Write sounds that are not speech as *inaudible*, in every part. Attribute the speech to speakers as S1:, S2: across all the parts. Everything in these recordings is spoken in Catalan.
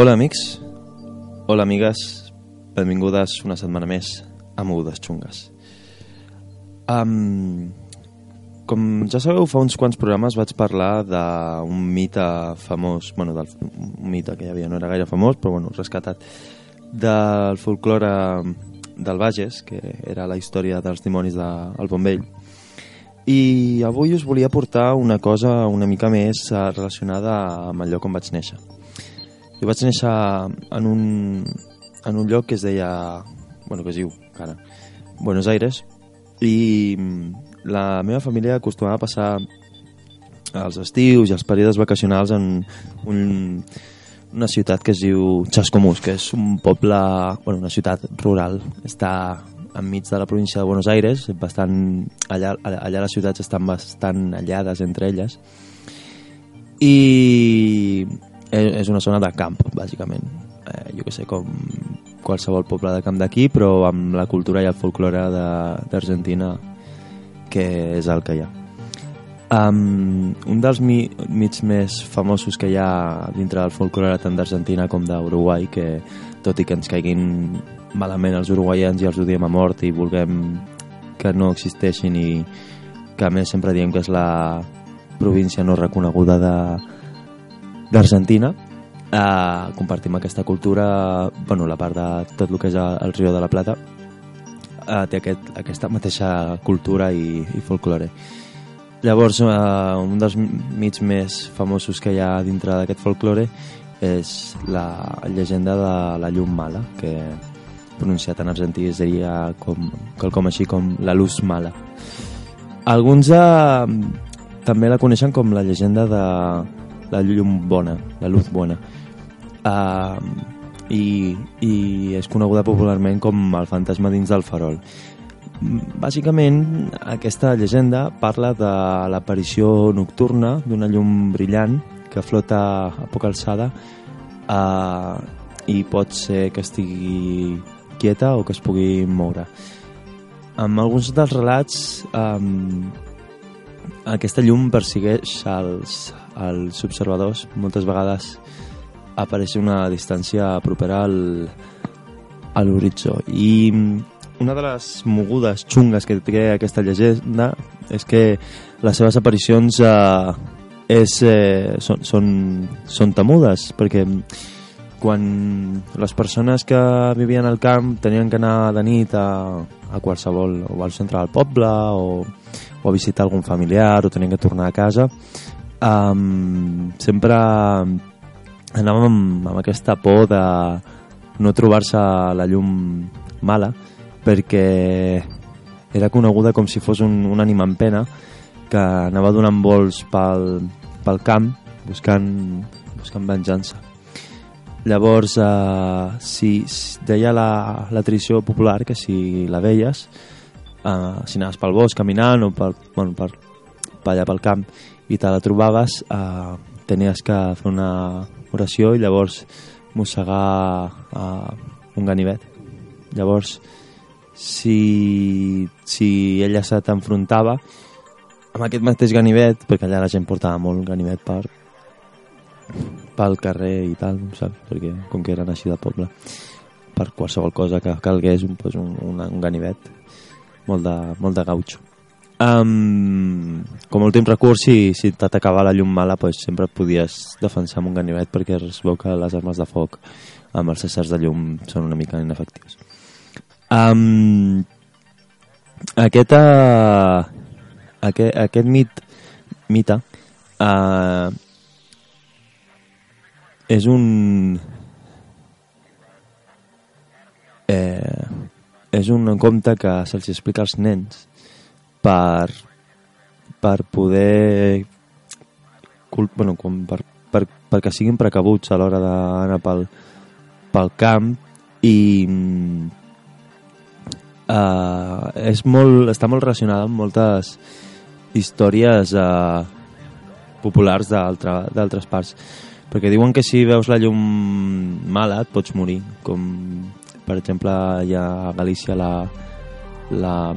S1: Hola amics, hola amigues, benvingudes una setmana més a Mogudes Xungues. Um, com ja sabeu, fa uns quants programes vaig parlar d'un mite famós, bueno, del, un mite que hi havia, no era gaire famós, però bueno, rescatat, del folklore del Bages, que era la història dels dimonis del de, Bonvell. I avui us volia portar una cosa una mica més eh, relacionada amb el lloc on vaig néixer. Jo vaig néixer en un, en un lloc que es deia... Bueno, que es diu, cara, Buenos Aires, i la meva família acostumava a passar els estius i els períodes vacacionals en un, una ciutat que es diu Chascomús, que és un poble, bueno, una ciutat rural, està enmig de la província de Buenos Aires, bastant, allà, allà les ciutats estan bastant allades entre elles, i és una zona de camp, bàsicament. Eh, jo que sé, com qualsevol poble de camp d'aquí, però amb la cultura i el folklore d'Argentina, que és el que hi ha. Um, un dels mi, mits més famosos que hi ha dintre del folklore tant d'Argentina com d'Uruguai, que tot i que ens caiguin malament els uruguaians i els odiem a mort i vulguem que no existeixin i que a més sempre diem que és la província no reconeguda d'Argentina eh, compartim aquesta cultura bueno, la part de tot el que és el Rio de la Plata eh, té aquest, aquesta mateixa cultura i, i folklore llavors eh, un dels mits més famosos que hi ha dintre d'aquest folklore és la llegenda de la llum mala que pronunciat en argentí seria com, quelcom així com la luz mala. Alguns eh, també la coneixen com la llegenda de la llum bona, la luz bona. Uh, i, i és coneguda popularment com el fantasma dins del farol. Bàsicament, aquesta llegenda parla de l'aparició nocturna d'una llum brillant que flota a poca alçada uh, i pot ser que estigui quieta o que es pugui moure. Amb alguns dels relats, um, aquesta llum persigueix els, els observadors. Moltes vegades apareix una distància propera al, a l'horitzó. I una de les mogudes xungues que té aquesta llegenda és que les seves aparicions eh, és, eh, són, són, són temudes, perquè quan les persones que vivien al camp tenien que anar de nit a, a qualsevol, o al centre del poble o, o a visitar algun familiar o tenien que tornar a casa um, sempre anàvem amb, amb aquesta por de no trobar-se la llum mala perquè era coneguda com si fos un, un ànima en pena que anava donant vols pel, pel camp buscant, buscant venjança. Llavors, eh, si, deia la, la tradició popular que si la veies, eh, si anaves pel bosc caminant o per, bueno, per, per allà pel camp i te la trobaves, eh, tenies que fer una oració i llavors mossegar eh, un ganivet. Llavors, si, si ella se t'enfrontava amb aquest mateix ganivet, perquè allà la gent portava molt ganivet per, pel carrer i tal, saps? Perquè com que eren així de poble, per qualsevol cosa que calgués un, pues, un, un, un ganivet, molt de, molt de gautxo. Um, com a últim recurs, si, si t'atacava la llum mala, pues, sempre et podies defensar amb un ganivet perquè es veu que les armes de foc amb els éssers de llum són una mica inefectius. Um, aquest, uh, aquest, aquest mit, mite uh, és un... Eh, és un conte que se'ls explica als nens per, per poder bueno, com per, per, perquè siguin precabuts a l'hora d'anar pel, pel camp i uh, és molt, està molt relacionada amb moltes històries uh, populars d'altres parts. Perquè diuen que si veus la llum mala et pots morir, com per exemple hi ha a Galícia la, la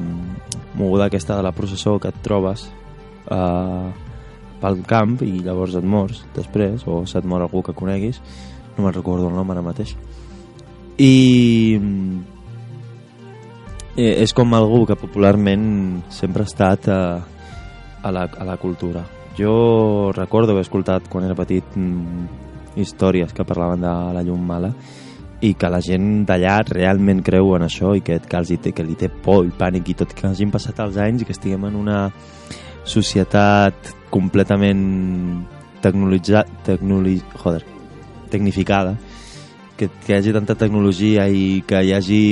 S1: moguda aquesta de la processó que et trobes eh, pel camp i llavors et mors després, o se't mor algú que coneguis, no me'n recordo el nom ara mateix. I eh, és com algú que popularment sempre ha estat a, a, la, a la cultura. Jo recordo haver escoltat quan era petit mm, històries que parlaven de la llum mala i que la gent d'allà realment creu en això i que, que, els hi té, que li té por i pànic i tot que hagin passat els anys i que estiguem en una societat completament tecnologitzada tecnoli, joder, tecnificada que, que hi hagi tanta tecnologia i que hi hagi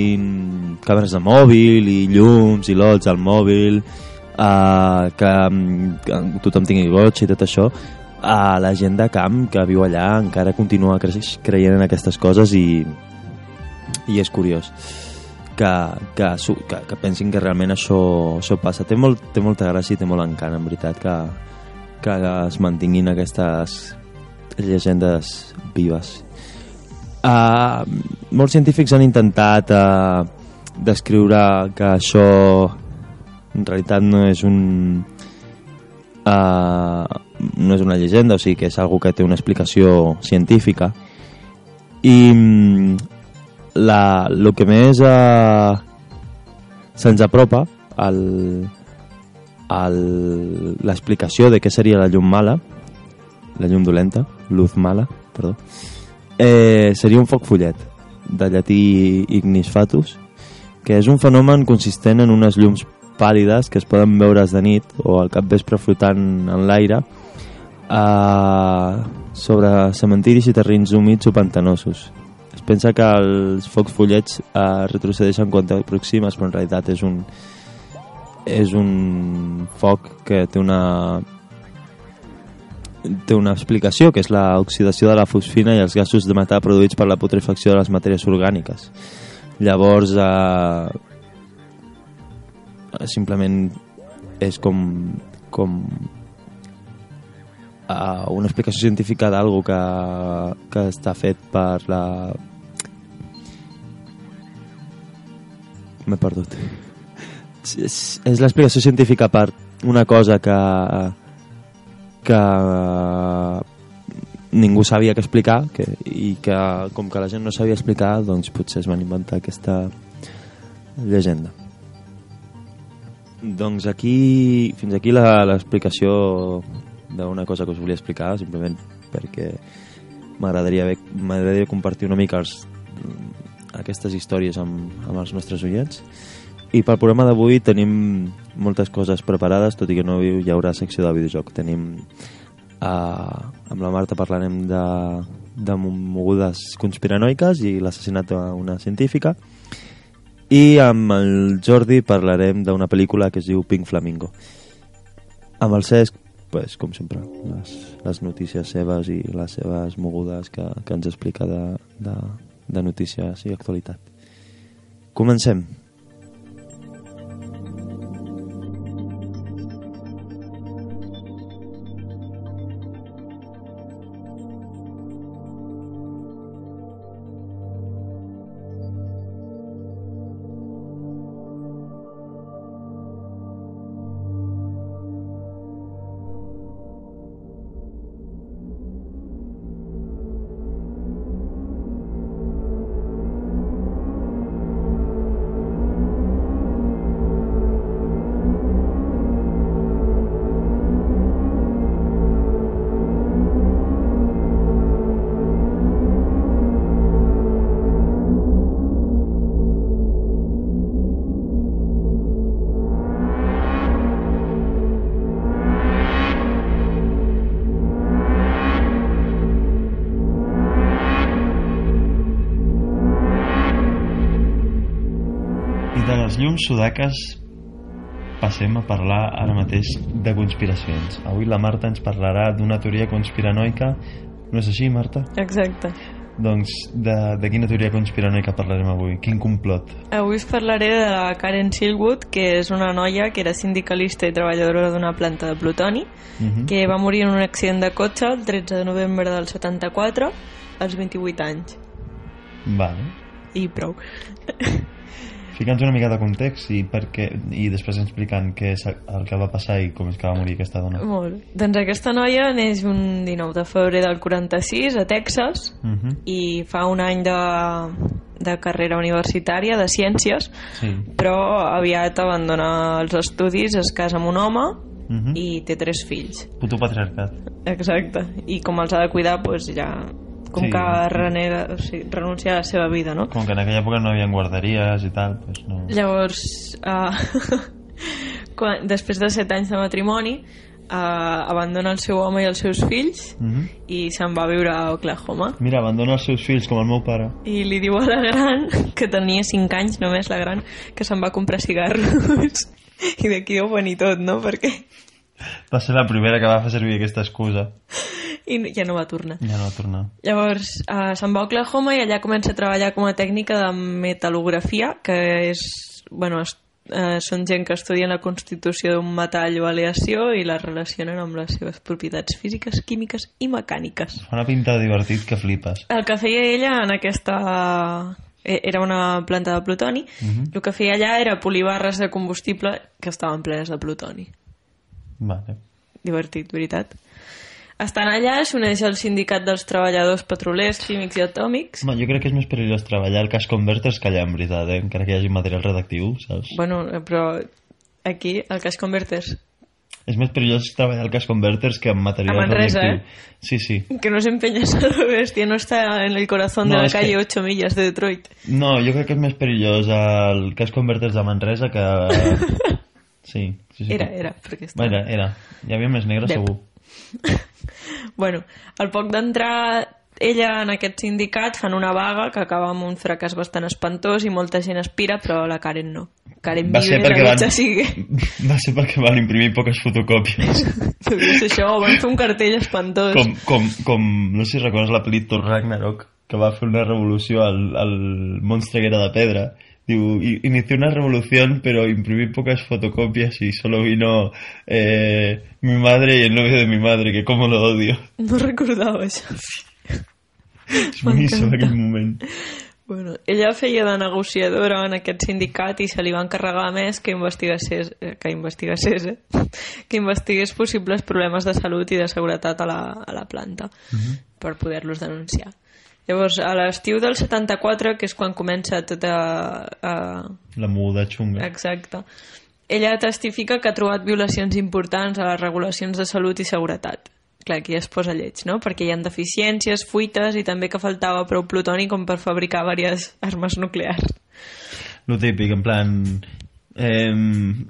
S1: càmeres de mòbil i llums i lots al mòbil uh, que, que tothom tingui goig i tot això a la gent de camp que viu allà encara continua creient en aquestes coses i, i és curiós que, que, que, que pensin que realment això, això passa. Té, molt, té molta gràcia i té molt encant en veritat que, que es mantinguin aquestes llegendes vives. Uh, molts científics han intentat uh, descriure que això en realitat no és un uh, no és una llegenda, o sigui que és algo que té una explicació científica. I mm, la, lo que més eh, se'ns apropa al, al, l'explicació de què seria la llum mala la llum dolenta, luz mala perdó, eh, seria un foc follet de llatí ignis fatus que és un fenomen consistent en unes llums pàl·lides que es poden veure's de nit o al capvespre flotant en l'aire uh, sobre cementiris i terrenys humits o pantanosos. Es pensa que els focs follets uh, retrocedeixen quan t'aproximes, però en realitat és un, és un foc que té una té una explicació, que és l'oxidació de la fosfina i els gasos de metà produïts per la putrefacció de les matèries orgàniques. Llavors, eh, simplement és com, com uh, una explicació científica d'algo que, que està fet per la... M'he perdut. És, és l'explicació científica per una cosa que que ningú sabia que explicar que, i que com que la gent no sabia explicar doncs potser es van inventar aquesta llegenda doncs aquí fins aquí l'explicació d'una cosa que us volia explicar, simplement perquè m'agradaria m'agradaria compartir una mica els, aquestes històries amb, amb els nostres oients. I pel programa d'avui tenim moltes coses preparades, tot i que no hi haurà secció de videojoc. Tenim uh, amb la Marta parlarem de, de mogudes conspiranoiques i l'assassinat d'una científica i amb el Jordi parlarem d'una pel·lícula que es diu Pink Flamingo. Amb el Cesc pues, com sempre, les, les notícies seves i les seves mogudes que, que ens explica de, de, de notícies i actualitat. Comencem. Llums sudaques passem a parlar ara mateix de conspiracions. Avui la Marta ens parlarà d'una teoria conspiranoica. No és així, Marta?
S2: Exacte.
S1: Doncs de, de quina teoria conspiranoica parlarem avui? Quin complot?
S2: Avui us parlaré de la Karen Silwood, que és una noia que era sindicalista i treballadora d'una planta de plutoni, uh mhm. -huh. que va morir en un accident de cotxe el 13 de novembre del 74 als 28 anys.
S1: Vale.
S2: I prou. *laughs*
S3: Fica'ns una mica de context i, perquè, i després explicant què és el que va passar i com és que va morir aquesta dona.
S2: Molt. Doncs aquesta noia neix un 19 de febrer del 46 a Texas
S3: Uh -huh.
S2: i fa un any de, de carrera universitària de ciències,
S3: Sí.
S2: però aviat abandona els estudis, es casa amb un home
S3: Uh -huh.
S2: i té tres fills.
S3: Puto patriarcat.
S2: Exacte. I com els ha de cuidar, doncs ja... Com
S3: Sí.
S2: que renega, o sigui, renuncia a la seva vida, no?
S3: Com que en aquella època no hi havia guarderies i tal, doncs no...
S2: Llavors, uh, *laughs* quan, després de set anys de matrimoni, uh, abandona el seu home i els seus fills
S3: Uh -huh.
S2: i se'n va a viure a Oklahoma.
S3: Mira, abandona els seus fills com el meu pare.
S2: I li diu a la gran, que tenia 5 anys només la gran, que se'n va a comprar cigarros. *laughs* I d'aquí deu venir tot, no? Perquè...
S3: Va ser la primera que va fer servir aquesta excusa.
S2: I ja no va tornar.
S3: Ja no va tornar.
S2: Llavors, uh, se'n va a Oklahoma i allà comença a treballar com a tècnica de metal·lografia, que és, bueno, es, uh, són gent que estudien la constitució d'un metall o aleació i la relacionen amb les seves propietats físiques, químiques i mecàniques.
S3: Fa una pinta divertit que flipes.
S2: El que feia ella en aquesta... eh, Era una planta de plutoni.
S3: Mhm.
S2: El que feia allà era polir barres de combustible que estaven plenes de plutoni.
S3: Vale.
S2: Divertit, veritat. Estant allà s'uneix al sindicat dels treballadors petrolers, químics i atòmics.
S3: Home, jo crec que és més perillós treballar al cas converters que allà, en veritat, eh? encara que hi hagi material redactiu, saps?
S2: Bueno, eh, però aquí, el Cash Converters,
S3: És més perillós treballar al cas converters que amb material
S2: A Manresa,
S3: radioactiu.
S2: eh?
S3: Sí, sí.
S2: que no se empeñas a lo *laughs* bestia, no está en el corazón
S3: No,
S2: de la
S3: es que-
S2: calle 8 millas de Detroit.
S3: No, jo crec que és més perillós el cas converters de Manresa que... *laughs* Sí, sí, sí.
S2: Era, era, perquè està...
S3: Era, era. Hi havia més negre,
S2: Dep.
S3: segur. *laughs*
S2: Bueno, al poc d'entrar ella en aquest sindicat fan una vaga que acaba amb un fracàs bastant espantós i molta gent aspira, però la Karen no. Karen
S3: Va
S2: vive
S3: ser perquè van...
S2: sigue. *laughs*
S3: Va ser perquè van imprimir poques fotocòpies. *laughs*
S2: Deu ser això, van fer un cartell espantós.
S3: com, com, com, no sé si recordes la pel·li Thor Ragnarok, que va fer una revolució al, al monstre que era de pedra. "I- inició una revolución, pero imprimí pocas fotocopias y solo vino eh, mi madre y el novio de mi madre, que como lo odio. *laughs*
S2: No recordava això.
S3: És boníssim aquell moment.
S2: Bueno, ella feia de negociadora en aquest sindicat i se li va encarregar més que investigués, eh, que investigués, eh? *laughs* que investigués possibles problemes de salut i de seguretat a la, a la planta per poder-los denunciar. Llavors, a l'estiu del 74, que és quan comença tota... Uh,
S3: La muda xunga.
S2: exacte, ella testifica que ha trobat violacions importants a les regulacions de salut i seguretat. Clar, aquí es posa lleig, no? Perquè hi ha deficiències, fuites i també que faltava prou plutoni com per fabricar diverses armes nuclears.
S3: Lo típico, en plan... Eh,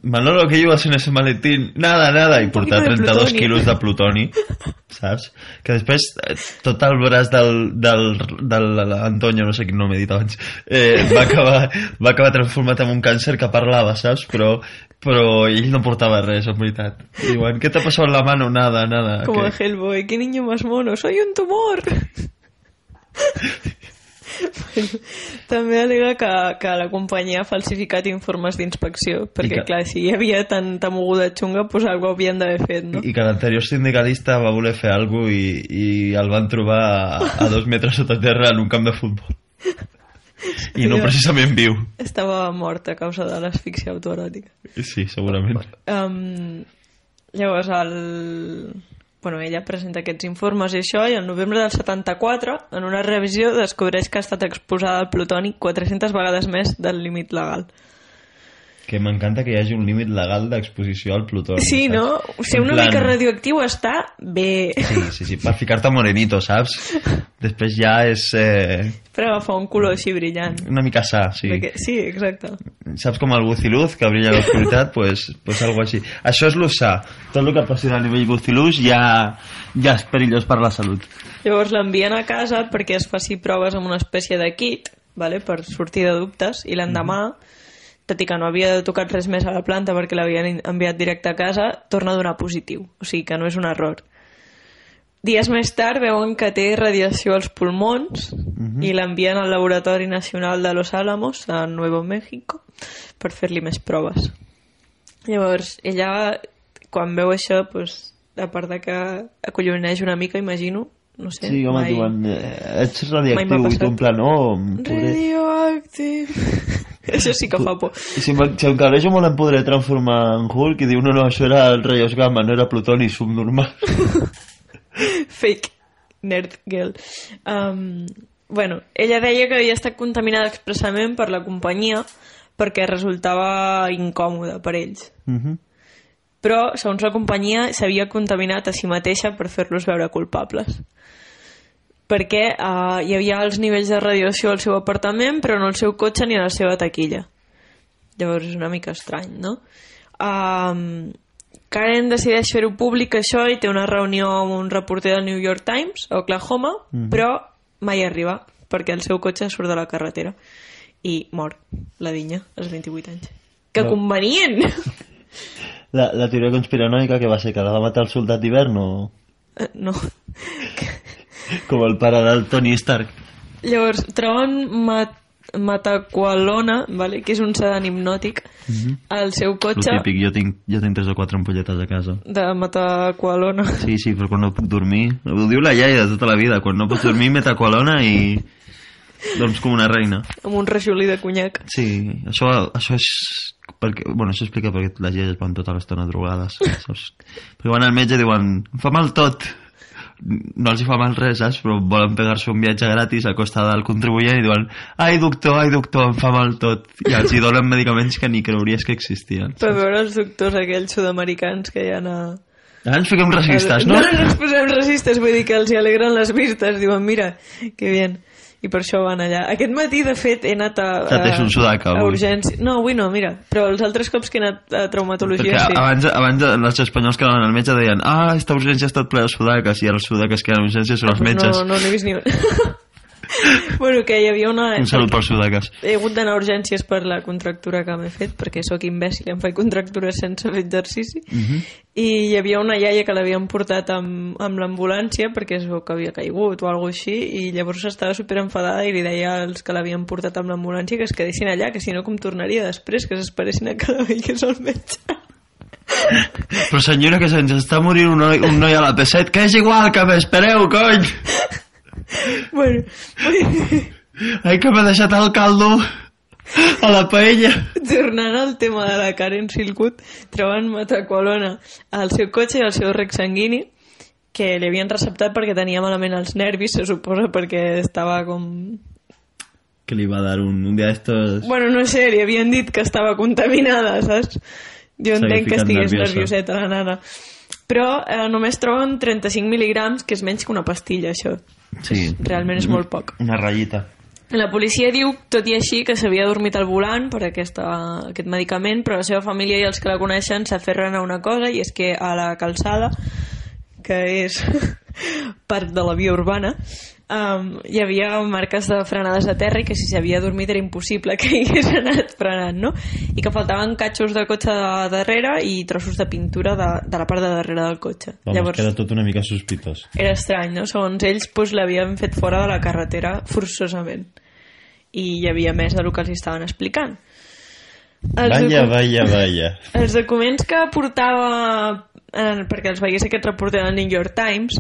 S3: Manolo, ¿qué llevas en ese maletín? Nada, nada. I
S2: poquito
S3: portar
S2: de
S3: 32
S2: plutoni.
S3: quilos de plutoni, saps? Que després eh, tot el braç del, del, del Antonio, no sé quin nom he dit abans, eh, va, acabar, va acabar transformat en un càncer que parlava, saps? Però, però ell no portava res, en veritat. Diuen, ¿qué te ha pasado en la mano? Nada, nada.
S2: Como
S3: que-
S2: de Hellboy, qué niño más mono, soy un tumor. *laughs* *laughs* També alega que, que la companyia ha falsificat informes d'inspecció, perquè,
S3: que-
S2: clar, si hi havia tanta moguda xunga, doncs alguna havien d'haver fet, no?
S3: I que l'anterior sindicalista va voler fer alguna cosa i, i el van trobar a, a dos metres sota terra en un camp de futbol. *laughs* I no precisament viu.
S2: Estava mort a causa de l'asfíxia autoeròtica.
S3: Sí, segurament.
S2: Um, llavors, el... bueno, ella presenta aquests informes i això, i el novembre del 74, en una revisió, descobreix que ha estat exposada al plutoni 400 vegades més del límit legal.
S3: Que m'encanta que hi hagi un límit legal d'exposició al plutoni.
S2: Sí,
S3: saps?
S2: no? Ser
S3: En
S2: una
S3: plan-
S2: mica radioactiu està bé.
S3: Sí, sí, sí, per ficar-te morenito, saps? Després ja és eh,
S2: Per agafar un color així brillant.
S3: una mica sa, sí.
S2: Perquè, sí, exacte.
S3: Saps com el Guziluz, que brilla l'oscuritat? *laughs* pues, pues algo així. Això és lo sa. Tot el que passi a nivell Guziluz ja, ja és perillós per la salut.
S2: Llavors l'envien a casa perquè es faci proves amb una espècie de kit vale, per sortir de dubtes i l'endemà, tot i que no havia tocat res més a la planta perquè l'havien enviat directe a casa, torna a donar positiu. O sigui que no és un error. Dies més tard veuen que té radiació als pulmons i l'envien al Laboratori Nacional de Los Álamos, a Nuevo México, per fer-li més proves. Llavors, ella, quan veu això, pues, a part de que acolloneix una mica, imagino, no sé,
S3: Sí, home,
S2: mai...
S3: diuen, eh, ets radioactiu i tu en plan, oh, pobret.
S2: Radioactive. *laughs* Això sí que fa por.
S1: I si, me- si em cabrejo molt em podré transformar en Hulk i diu, no, no, això era el Reyes Gamma, no era plutoni subnormal. *laughs*
S2: Fake nerd girl. Um, bueno, ella deia que havia estat contaminada expressament per la companyia perquè resultava incòmode per ells.
S1: Uh -huh.
S2: Però, segons la companyia, s'havia contaminat a si mateixa per fer-los veure culpables. Perquè uh, hi havia els nivells de radiació al seu apartament, però no al seu cotxe ni a la seva taquilla. Llavors és una mica estrany, no? Um, Karen decideix fer-ho públic això i té una reunió amb un reporter del New York Times a Oklahoma,
S1: Mhm.
S2: però mai arriba perquè el seu cotxe surt de la carretera i mor la vinya als 28 anys. Que
S1: No.
S2: convenient! *laughs*
S1: La, la teoria conspiranoica que va ser que la va matar el soldat d'hivern o
S2: Eh, no. *laughs*
S1: com el pare del Tony Stark.
S2: Llavors, troben mat mataqualona, vale? que és un sedant hipnòtic, al seu
S1: El
S2: cotxe
S1: típic, jo tinc, jo tinc tres o quatre ampolletes a casa.
S2: de mataqualona.
S1: Sí, sí, però quan no puc dormir... Ho diu la iaia de tota la vida. Quan no pots dormir, metacolona i... Dorms com una reina.
S2: amb un rajolí de conyac.
S1: Sí, això, això és... Perquè, bueno, això explica perquè les iaies van tota l'estona drogades, saps? Perquè van al metge i diuen, em fa mal tot. No els hi fa mal res, saps? Però volen pegar-se un viatge gratis a costa del contribuent i diuen, ai doctor, ai doctor, em fa mal tot. I els hi donen medicaments que ni creuries que existien.
S2: Per veure els doctors aquells sud-americans que hi ha a...
S1: Ara ens fiquem racistes, no?
S2: No, no ens posem racistes, vull dir que els hi alegren les vistes, diuen, mira, que bien. I per això van allà. Aquest matí, de fet, he anat a...
S1: T'ha tret un sudaca,
S2: a
S1: avui.
S2: urgència. No, avui no, mira. Però els altres cops que he anat a traumatologia,
S1: Perquè
S2: sí.
S1: abans, abans els espanyols que anaven al metge deien ah, esta urgència ha estat plena de sudaques i els sudaques que eren urgències són els metges.
S2: No, no n'he vist ni un. *laughs* bueno, que hi havia una...
S1: Un salut pels sudaques.
S2: He hagut d'anar a urgències per la contractura que m'he fet, perquè sóc imbècil i em faig contractures sense fer exercici.
S1: Uh -huh.
S2: I hi havia una iaia que l'havien portat amb, amb l'ambulància perquè es veu que havia caigut o alguna així i llavors estava super enfadada i li deia als que l'havien portat amb l'ambulància que es quedessin allà, que si no com tornaria després, que s'esperessin a que la veiés el metge.
S1: Però senyora, que se'ns està morint un noi, un noi a la P7, que és igual, que m'espereu, cony! *laughs*
S2: bueno, *laughs*
S1: Ai, que m'ha deixat el caldo a la paella.
S2: tornant al tema de la Karen Silkwood, troben metacolona al seu cotxe i al seu rec sanguini que li havien receptat perquè tenia malament els nervis, se suposa perquè estava com
S1: Que li va dar un, un dia d'estos...
S2: Bueno, no sé, li havien dit que estava contaminada, saps? Jo entenc que estigués
S1: nerviosa.
S2: nervioseta la nana. Però eh, només troben 35 mil·ligrams, que és menys que una pastilla, això.
S1: Sí.
S2: Realment és molt poc.
S1: Una ratllita.
S2: La policia diu, tot i així, que s'havia dormit al volant per aquesta, aquest medicament, però la seva família i els que la coneixen s'aferren a una cosa, i és que a la calçada, que és *laughs* part de la via urbana, um, hi havia marques de frenades a terra i que si s'havia dormit era impossible que hi *laughs* hagués anat frenant, no? I que faltaven catxos del cotxe de darrere i trossos de pintura de, de la part de darrere del cotxe.
S1: Vamos, Llavors... queda tot una mica sospitós.
S2: Era estrany, no? Segons ells, doncs, l'havien fet fora de la carretera forçosament. I hi havia més del que els estaven explicant. Els
S1: Vaya, vaya, vaya. *laughs*
S2: Els documents que portava, eh, perquè els veiés aquest reporter del New York Times,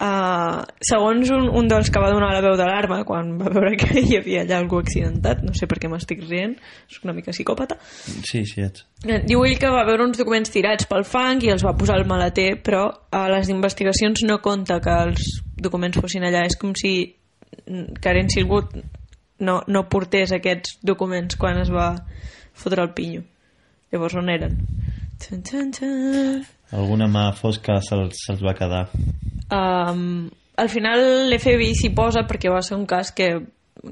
S2: eh, segons un, un dels que va donar la veu d'alarma quan va veure que hi havia allà algú accidentat, no sé per què m'estic rient, soc una mica psicòpata,
S1: Sí, sí, ets.
S2: Eh, Diu ell que va veure uns documents tirats pel fang i els va posar al maleter, però a les investigacions no compta que els documents fossin allà. És com si mm, Karen Silwood no, no portés aquests documents quan es va fotre el pinyo. Llavors on eren? Txan, txan, txan.
S1: Alguna mà fosca se'ls se va quedar.
S2: Um, al final l'FBI s'hi posa perquè va ser un cas que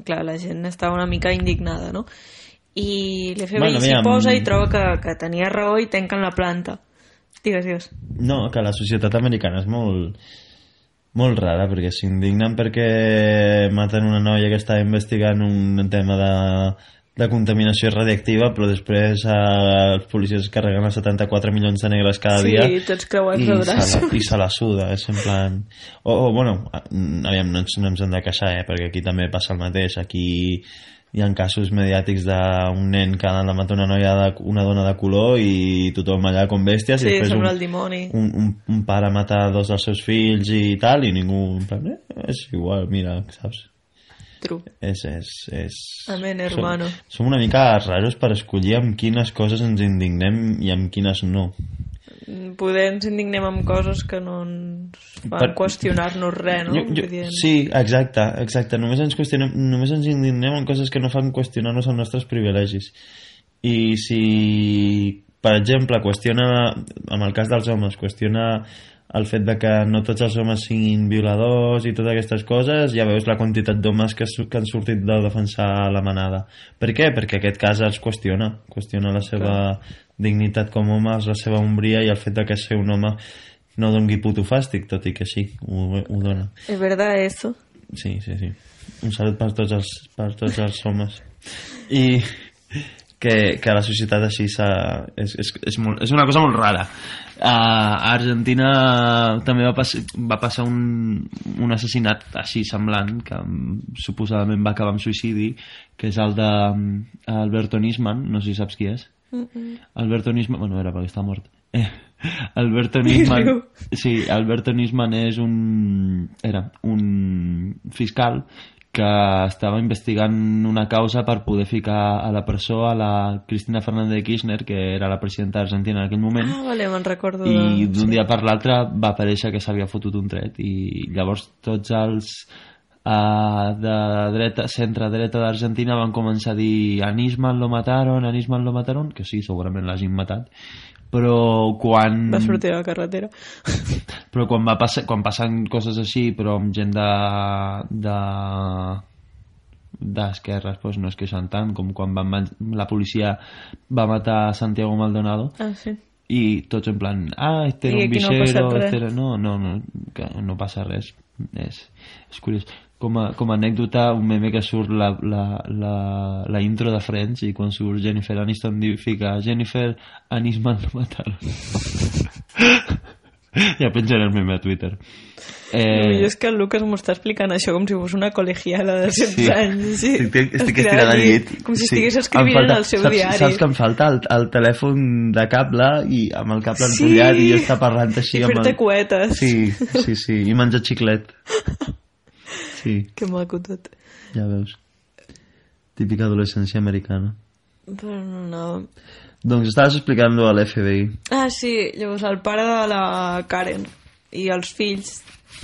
S2: clar, la gent estava una mica indignada no? i l'FBI
S1: Bueno,
S2: s'hi posa i troba que, que tenia raó i tanquen la planta digues, digues
S1: No, que la societat americana és molt molt rara perquè s'indignen perquè maten una noia que estava investigant un tema de, de contaminació radiactiva però després eh, els policies es carreguen a 74 milions de negres cada
S2: sí,
S1: dia
S2: tots creuats
S1: i se, la, i se la suda és en plan o, o bueno, aviam, no ens, no ens hem de queixar eh, perquè aquí també passa el mateix. Aquí hi ha casos mediàtics d'un nen que ha de matar una noia de, una dona de color i tothom allà com bèsties i
S2: sí,
S1: després
S2: sembla
S1: un,
S2: el dimoni.
S1: un, un, un pare mata dos dels seus fills i tal i ningú en plan, eh, és igual, mira, saps
S2: True.
S1: És, és, és...
S2: Amén, hermano.
S1: Som, som una mica raros per escollir amb quines coses ens indignem i amb quines no.
S2: Poder ens indignem amb coses que no ens fan
S1: Per-
S2: qüestionar-nos res, no?
S1: Jo, jo, sí, exacte, exacte. Només ens, qüestionem, només ens indignem en coses que no fan qüestionar-nos els nostres privilegis. I si, per exemple, qüestiona, en el cas dels homes, qüestiona el fet de que no tots els homes siguin violadors i totes aquestes coses, ja veus la quantitat d'homes que, que han sortit de defensar la manada. Per què? Perquè aquest cas els qüestiona, qüestiona la seva dignitat com a homes, la seva ombria i el fet de que ser un home no dongui puto fàstic, tot i que sí, ho, ho dona.
S2: És verdad eso.
S1: Sí, sí, sí. Un salut per tots els, per tots els homes. I que, que la societat així. És, és, és, molt, és una cosa molt rara. Uh, a Argentina també va, pas, va passar un, un assassinat així semblant, que mm, suposadament va acabar amb suïcidi, que és el de mm, Alberto Nisman, no sé si saps qui és.
S2: Mm -mm.
S1: Alberto Nisman, bueno, era perquè està mort. Eh, Alberto Nisman, sí, Alberto Nisman és un, era un fiscal que estava investigant una causa per poder ficar a la presó a la Cristina Fernández de Kirchner, que era la presidenta d'Argentina en aquell moment,
S2: Ah, vale, me'n recordo
S1: i d'un dia per l'altre va aparèixer que s'havia fotut un tret. I llavors tots els uh, de dreta, centre-dreta d'Argentina van començar a dir a Nisman lo mataron, a Nisman lo mataron que sí, segurament l'hagin matat però quan
S2: Va sortir a la carretera. *laughs*
S1: però quan, va passar, quan passen coses així però amb gent de de d'esquerres doncs no es queixen tant com quan van, la policia va matar Santiago Maldonado
S2: Ah, sí.
S1: i tots en plan, ah, este era un
S2: aquí no
S1: este era... No, no, no, no passa res. És, és curiós. Com a, com a anècdota, un meme que surt la, la, la, la intro de Friends i quan surt Jennifer Aniston diu, fica Jennifer Anisman lo mataron. *laughs* ja penjaré el meme a Twitter.
S2: Eh...
S1: Eh,
S2: és que el Lucas m'ho està explicant això com si fos una col·legiala de 16
S1: Sí.
S2: anys. Sí.
S1: Estic, estic
S2: Estirada
S1: estirada al llit.
S2: Com si
S1: Sí.
S2: estigués
S1: Em
S2: escrivint
S1: falta-
S2: en el seu
S1: saps,
S2: diari.
S1: Saps que em falta el, el telèfon de cable i amb el cable
S2: Sí.
S1: enrotllat i jo està parlant així
S2: I fer-te
S1: el...
S2: cuetes.
S1: Sí, sí, sí. I menjar xiclet. *laughs* Sí, *laughs*
S2: Que maco tot.
S1: ja veus. Típica adolescència americana.
S2: Però no, no.
S1: Doncs estaves explicant-lo a l'FBI.
S2: Ah, sí, llavors el pare de la Karen i els fills,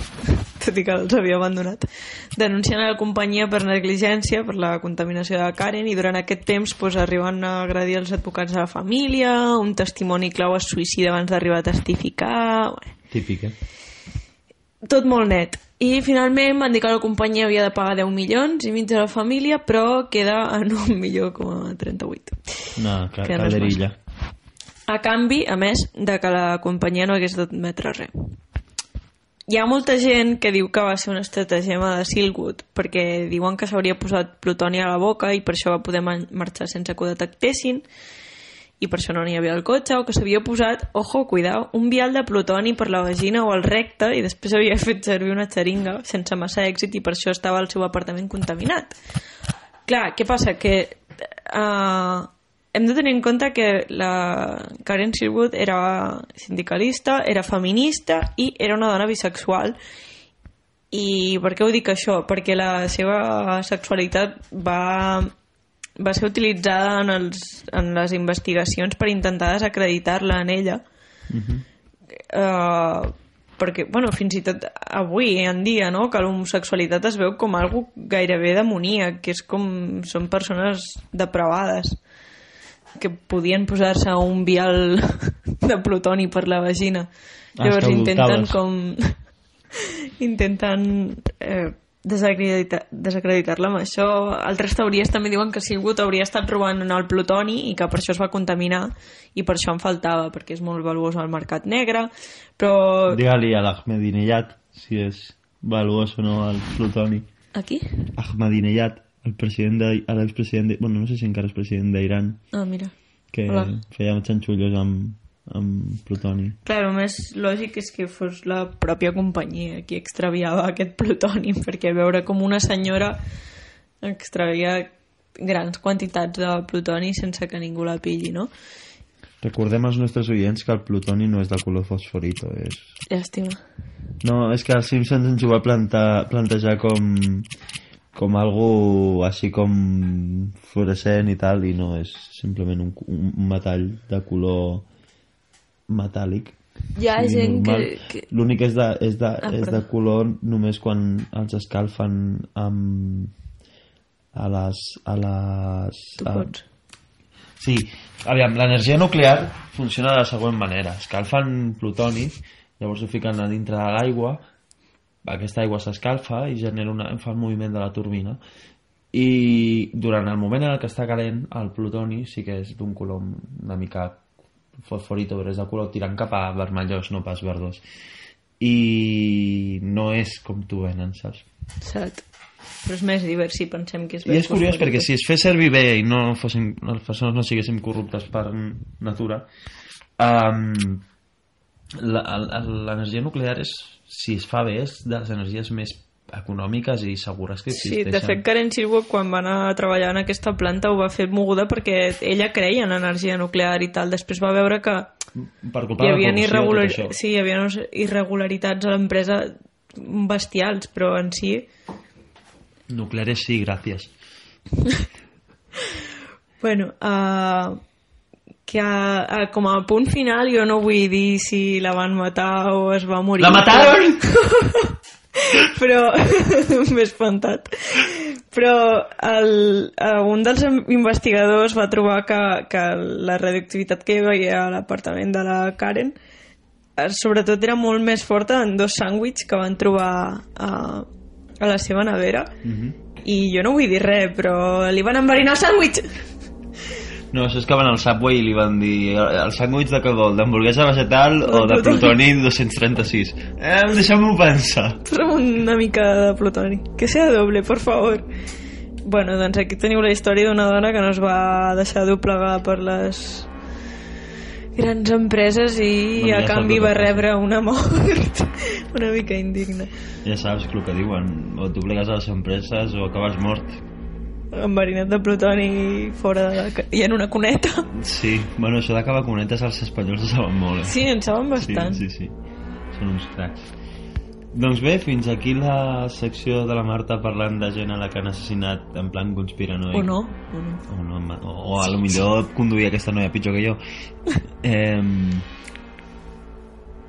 S2: *laughs* tot i que els havia abandonat, denuncien a la companyia per negligència, per la contaminació de la Karen, i durant aquest temps pues, arriben a agredir els advocats de la família, un testimoni clau es suïcida abans d'arribar a testificar... Bé,
S1: Típica.
S2: tot molt net. I finalment van dir que la companyia havia de pagar 10 milions i mig a la família, però queda en un milió com a 38.
S1: No,
S2: Que no és
S1: calderilla.
S2: A canvi, a més, de que la companyia no hagués d'admetre res. Hi ha molta gent que diu que va ser una estratagema de Silwood, perquè diuen que s'hauria posat plutoni a la boca i per això va poder marxar sense que ho detectessin, i per això no n'hi havia al cotxe, o que s'havia posat, ojo, cuidao, un vial de plutoni per la vagina o al recte i després havia *laughs* fet servir una xeringa sense massa èxit i per això estava el seu apartament contaminat. Clar, què passa? Que uh, hem de tenir en compte que la Karen Sherwood era sindicalista, era feminista i era una dona bisexual i per què ho dic això? Perquè la seva sexualitat va, va ser utilitzada en, els, en les investigacions per intentar desacreditar-la en ella uh, perquè, bueno, fins i tot avui en dia, no?, que l'homosexualitat es veu com algo gairebé demoníac, que és com... són persones depravades que podien posar-se un vial *laughs* de plutoni per la vagina.
S1: Ah,
S2: Llavors intenten com... *laughs* intenten eh, desacreditar- desacreditar-la amb això. Altres teories també diuen que Silwood hauria estat robant el plutoni i que per això es va contaminar i per això en faltava, perquè és molt valuós al mercat negre, però...
S1: Digue-li a l'Ahmadinejad si és valuós o no el plutoni.
S2: Aquí?
S1: Ahmadinejad, el president de, l'expresident de, bueno, no sé si encara és president d'Iran,
S2: Ah, mira.
S1: que
S2: Hola.
S1: feia xanxullos amb, amb plutoni.
S2: Clar, el més lògic és que fos la pròpia companyia qui extraviava aquest plutoni, *laughs* perquè veure com una senyora extravia grans quantitats de plutoni sense que ningú la pilli, no?
S1: Recordem als nostres oients que el plutoni no és de color fosforito, és...
S2: Llàstima.
S1: No, és que els Simpsons ens ho va plantar, plantejar com, com algo així com fluorescent i tal, i no, és simplement un, un metall de color metàl·lic.
S2: Hi ha
S1: Sí,
S2: gent que...
S1: normal.
S2: que...
S1: L'únic és, de, és, de,
S2: Ah,
S1: és de color només quan els escalfen amb a les... A les
S2: Tu
S1: a...
S2: pots.
S1: Sí, aviam, l'energia nuclear funciona de la següent manera. Escalfen plutoni, llavors ho fiquen a dintre de l'aigua, aquesta aigua s'escalfa i genera una, fa el moviment de la turbina i durant el moment en el que està calent el plutoni sí que és d'un color una mica fosforito, però és de color tirant cap a vermellós, no pas verdós i no és com t'ho venen, saps?
S2: Cert. Però és més divers si pensem que és
S1: I és curiós perquè si es fes servir bé i no fossin, les persones no siguéssim corruptes per natura, um, l'energia nuclear és, si es fa bé, és de les energies més econòmiques i segures que
S2: Sí,
S1: existeixen.
S2: de fet Karen Silvo quan va anar a treballar en aquesta planta ho va fer moguda perquè ella creia en energia nuclear i tal. Després va veure que
S1: per culpa
S2: hi havia, irregular... sí, hi havia irregularitats a l'empresa bestials, però en si
S1: Nucleares sí, gràcies. *laughs*
S2: Bueno, uh, que uh, com a punt final jo no vull dir si la van matar o es va morir.
S1: La mataron!
S2: Però *laughs* *laughs* m'he espantat. Però el, uh, un dels investigadors va trobar que, que la radioactivitat que hi havia a l'apartament de la Karen eh, sobretot era molt més forta en dos sàndwichs que van trobar a, a la seva nevera
S1: Mhm.
S2: i jo no vull dir res, però li van enverinar el sàndwich
S1: No, això és que van al Subway i li van dir el sàndwich de què vol, d'hamburguesa vegetal o de
S2: plutoni.
S1: plutoni 236. Eh, deixem-ho pensar.
S2: Posa'm una mica de plutoni. Que sea doble, por favor. Bueno, doncs aquí teniu la història d'una dona que no es va deixar doblegar per les grans empreses i
S1: ja
S2: a
S1: està
S2: canvi va rebre una mort *laughs* una mica indigna.
S1: Ja saps el que diuen, o t'obligues a les empreses o acabes mort.
S2: Enverinat de plutoni fora de i en una cuneta.
S1: Sí, bueno, això d'acabar conetes els espanyols ho saben molt, eh?
S2: Sí, en saben bastant.
S1: Sí, sí, sí. Són uns cracs. Doncs bé, fins aquí la secció de la Marta parlant de gent a la que han assassinat en plan conspiranoic.
S2: O no, o no.
S1: O, no, o a lo millor conduir aquesta noia pitjor que jo. *laughs* Eh,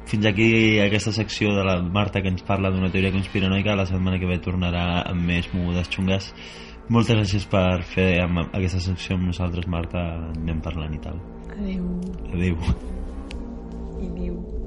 S1: fins aquí aquesta secció de la Marta que ens parla d'una teoria conspiranoica. La setmana que ve tornarà amb més mogudes xungues. Moltes gràcies per fer amb aquesta secció amb nosaltres, Marta. Anem parlant i tal.
S2: Adéu.
S1: Adéu.
S2: I diu...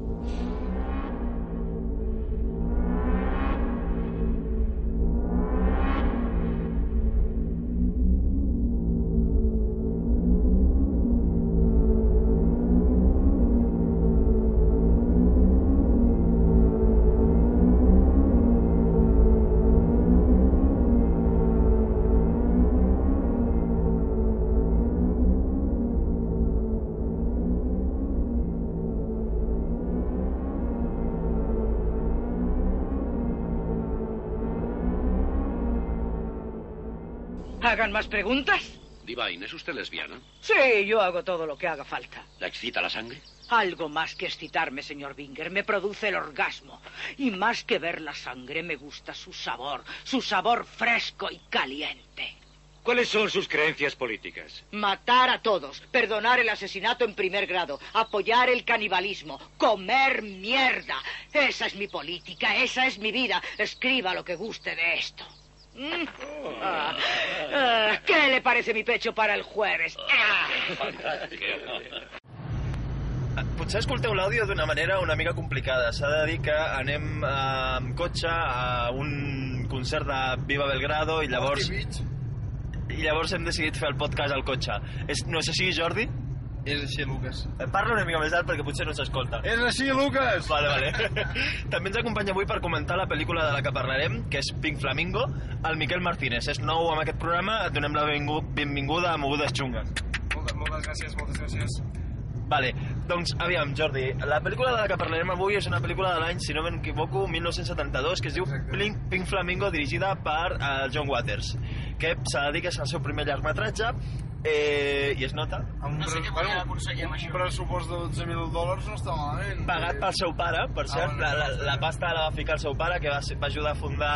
S4: preguntas?
S5: Divine, ¿es usted lesbiana?
S4: Sí, yo hago todo lo que haga falta.
S5: ¿La excita la sangre?
S4: Algo más que excitarme, señor Binger, me produce el orgasmo. Y más que ver la sangre, me gusta su sabor, su sabor fresco y caliente.
S5: ¿Cuáles son sus creencias políticas?
S4: Matar a todos, perdonar el asesinato en primer grado, apoyar el canibalismo, comer mierda. Esa es mi política, esa es mi vida. Escriba lo que guste de esto. Mm. Ah, ah, ¿Qué le parece mi pecho para el jueves? Ah.
S3: Potser escolteu l'àudio d'una manera una mica complicada. S'ha de dir que anem eh, amb cotxe a un concert de Viva Belgrado i llavors... I llavors hem decidit fer el podcast al cotxe. És, no és així, Jordi?
S6: És així, Lucas.
S3: Parla una mica més alt perquè potser no s'escolta.
S6: És així, Lucas!
S3: Vale, vale. *laughs* També ens acompanya avui per comentar la pel·lícula de la que parlarem, que és Pink Flamingo, el Miquel Martínez. És nou amb aquest programa, et donem la benvingu- benvinguda a Mogudes Xungues.
S6: Moltes, moltes gràcies, moltes gràcies.
S3: Vale, doncs aviam, Jordi, la pel·lícula de la que parlarem avui és una pel·lícula de l'any, si no m'equivoco, 1972, que es diu Pink, Pink Flamingo, dirigida per uh, John Waters, que s'ha de dir que és el seu primer llargmetratge, eh, i es nota,
S6: Amb un, pres... bueno, un pressupost de 12.000 dòlars no està malament.
S3: pagat pel seu pare, per cert,
S6: bueno,
S3: la, la, la pasta la va ficar el seu pare, que va, ser- va ajudar a fundar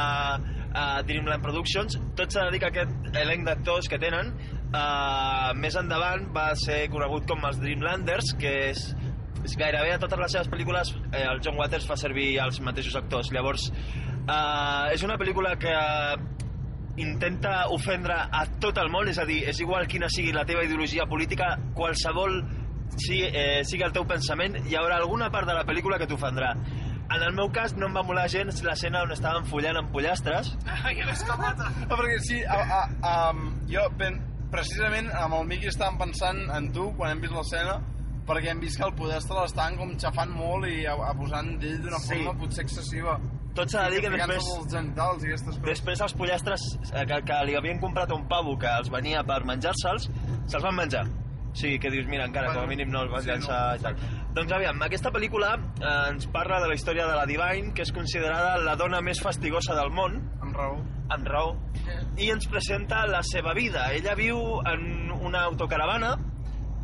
S3: a Dreamland Productions. Tot s'ha de dir que aquest elenc d'actors que tenen uh, més endavant va ser conegut com els Dreamlanders, que és, és gairebé a totes les seves pel·lícules eh, el John Waters fa servir els mateixos actors. Llavors, uh, és una pel·lícula que intenta ofendre a tot el món, és a dir, és igual quina sigui la teva ideologia política, qualsevol sigui, eh, sigui el teu pensament, hi haurà alguna part de la pel·lícula que t'ofendrà. En el meu cas no em va molar gens l'escena on estaven follant amb pollastres.
S6: Ai! Ah, perquè sí, a, a, a, jo ben, precisament amb el Miqui estàvem pensant en tu quan hem vist l'escena perquè hem vist que el podestre l'estan com xafant molt i abusant d'ell d'una
S3: Sí.
S6: forma potser excessiva.
S3: Tot s'ha de dir que després-
S6: els genitals i aquestes coses.
S3: Després els pollastres eh, que, que li havien comprat un pavo que els venia per menjar-se'ls, se'ls van menjar. O sigui, que dius, mira, encara, com a mínim no els vas
S6: sí,
S3: llançar
S6: no.
S3: i tal. Doncs aviam, aquesta pel·lícula eh, ens parla de la història de la Divine, que és considerada la dona més fastigosa del món,
S6: Amb raó.
S3: amb raó, i ens presenta la seva vida. Ella viu en una autocaravana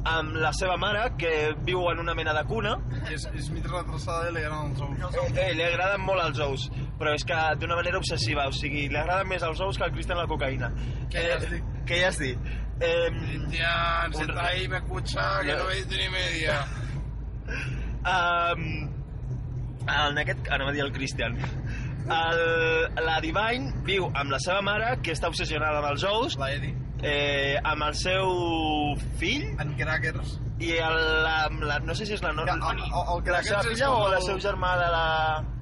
S3: amb la seva mare, que viu en una mena de cuna,
S6: I és, és mig retrasada i li agraden els ous.
S3: Eh, li agraden molt els ous, però és que d'una manera obsessiva, o sigui, li agraden més els ous que al Cristian la cocaïna.
S6: Què ja has dit?
S3: Què ja has dit? Eh,
S6: Cristian,
S3: Un-
S6: senta ahí, me escucha, que no veis ni media.
S3: um, en aquest... Anava a dir el Cristian. El, la Divine viu amb la seva mare, que està obsessionada amb els ous,
S6: La Edi.
S3: Eh, amb el seu fill
S6: En crackers.
S3: i el, la, la, no sé si és la Nor...
S6: Que el- el- el
S3: la
S6: Crackers
S3: seva
S6: és
S3: filla o la
S6: el-
S3: seu germà de la...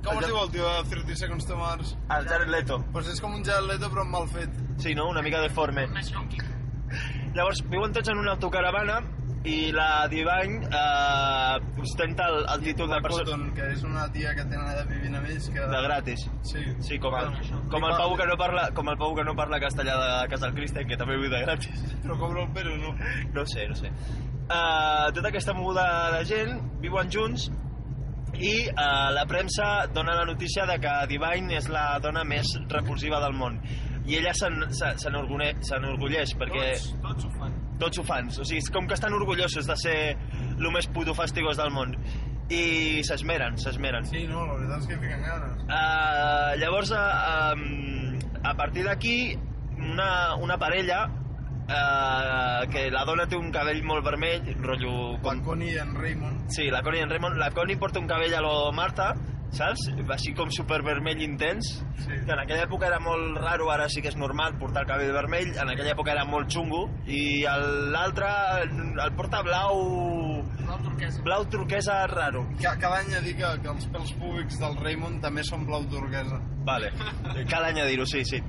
S6: Com es diu el tio de 30 Seconds to Mars?
S3: El Jared Leto.
S6: Pues és com un Jared Leto però mal fet.
S3: Sí, no? Una mica deforme. Llavors, viuen tots en una autocaravana i la Divine eh, ostenta el, el títol de persona
S6: Cotton, que és una tia que tenen de vivint amb ells que...
S3: de gratis.
S6: Sí.
S3: Sí, com el, com el Pau que no parla, com el Pau que no parla castellà de casa del Cristian, que també viu de gratis. *laughs*
S6: Però cobra el pero, no?
S3: No sé, no sé. Uh, tota aquesta moguda de gent viuen junts i uh, la premsa dona la notícia de que Divine és la dona més repulsiva del món i ella s'en- se- s'enorgulle- s'enorgulleix perquè
S6: tots ho fan.
S3: Tots ho fan, o sigui, és com que estan orgullosos de ser el més puto fastigós del món i s'esmeren, s'esmeren
S6: Sí, no, la veritat és que hi fiquen ganes.
S3: Uh, llavors, uh, um, a partir d'aquí, una, una parella uh, que la dona té un cabell molt vermell, rotllo...
S6: La
S3: Com,
S6: Connie i en Raymond.
S3: sí, la Connie en Raymond. La Connie porta un cabell a lo Marta, saps? Així com super vermell intens.
S6: Sí.
S3: Que en aquella època era molt raro, ara sí que és normal portar el cabell vermell. En aquella època era molt xungo. I l'altre el, el porta blau...
S6: Blau turquesa.
S3: Blau turquesa raro.
S6: Ca- Cada any he dit que, que els pèls públics del Raymond també són blau turquesa.
S3: Vale, *laughs* cal añadir-ho, sí, sí.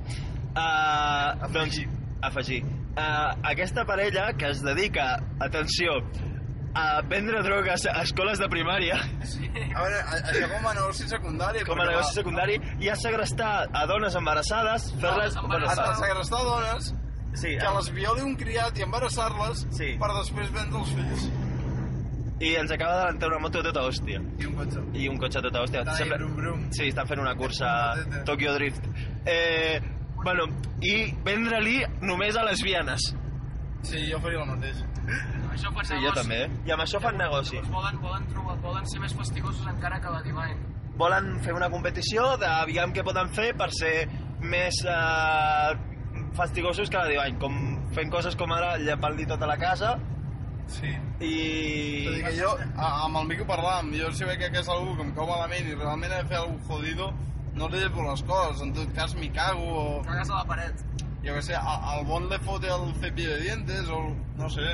S3: Uh, doncs, afegir. Uh, aquesta parella que es dedica, atenció, a vendre drogues a escoles de primària,
S6: A veure, a- això com a negoci secundari.
S3: com a negoci secundari, i a segrestar a dones embarassades, fer-les...
S6: A, a segrestar dones,
S3: sí,
S6: que les violi un criat i embarassar-les
S3: Sí.
S6: per després vendre els fills.
S3: i ens acaba d'adelantar una moto tota hòstia.
S6: I un cotxe.
S3: I un cotxe tota hòstia.
S6: Està ahí, brum, brum.
S3: Sí, estan fent una cursa *laughs*
S6: Motete.
S3: Tokyo Drift. Eh, bueno, i vendre-li només a lesbianes.
S6: Sí, jo faria el mateix. *laughs*
S7: Això fan
S3: Sí, jo també. I amb això fan negoci.
S7: Volen, volen, trobar, volen ser més fastigosos encara que la Divine.
S3: Volen fer una competició d'aviam què poden fer per ser més eh, fastigosos que la Divine, com fent coses com ara llepar-li tota la casa
S6: Sí.
S3: i...
S6: Tot i que jo, a, amb el Mico parlàvem, jo si veig que és algú que em cau malament i realment he de fer alguna jodido, no li llevo les coses, en tot cas m'hi cago o...
S7: Cagues a la paret.
S6: Jo què sé, al bon le fote el cepillo de dientes o... no sé.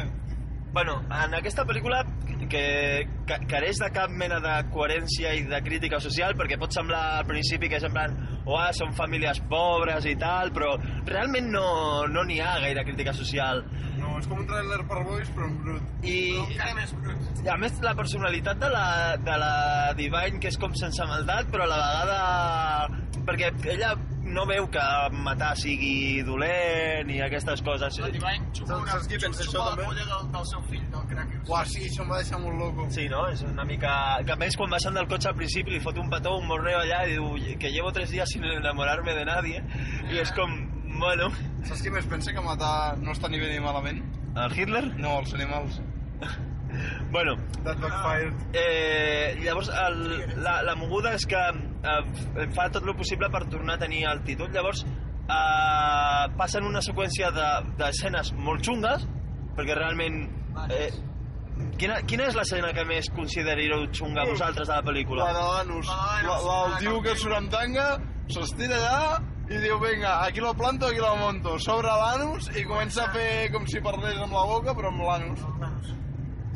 S3: Bueno, en aquesta pel·lícula que ca- careix de cap mena de coherència i de crítica social perquè pot semblar al principi que és en plan oh, són famílies pobres i tal però realment no no n'hi ha gaire crítica social
S6: No, és com un trailer per boys però en brut.
S3: i,
S7: Encara més brut.
S3: i a més la personalitat de la, de la Divine que és com sense maldat però a la vegada perquè ella no veu que matar sigui dolent i aquestes coses
S7: La Divine xupa
S6: Saps-
S7: una,
S6: qui pensa
S7: xupa
S6: això,
S7: la
S6: també?
S7: polla del, del seu fill, del Crackers.
S6: Uah, sí, això em va deixar molt loco.
S3: Sí, no? És una mica... Que a més, quan baixen del cotxe al principi li fot un petó, un morreo allà i diu que llevo tres días sin enamorarme de nadie. I és com, bueno...
S6: Saps qui més pensa que matar no està ni bé ni malament?
S3: El Hitler?
S6: No, els animals.
S3: Bueno,
S6: That backfired.
S3: eh, llavors el, la, la moguda és que eh, fa tot el possible per tornar a tenir títol. Llavors, eh, passen una seqüència de- d'escenes de, molt xungues, perquè realment... Eh, quina, quina és l'escena que més consideríeu xunga vosaltres de la pel·lícula?
S6: La de l'anus. La, la, el tio que surt amb tanga, s'estira allà i diu, vinga, aquí lo planto, aquí lo monto. S'obre l'anus i comença a fer com si parlés amb la boca, però amb l'anus.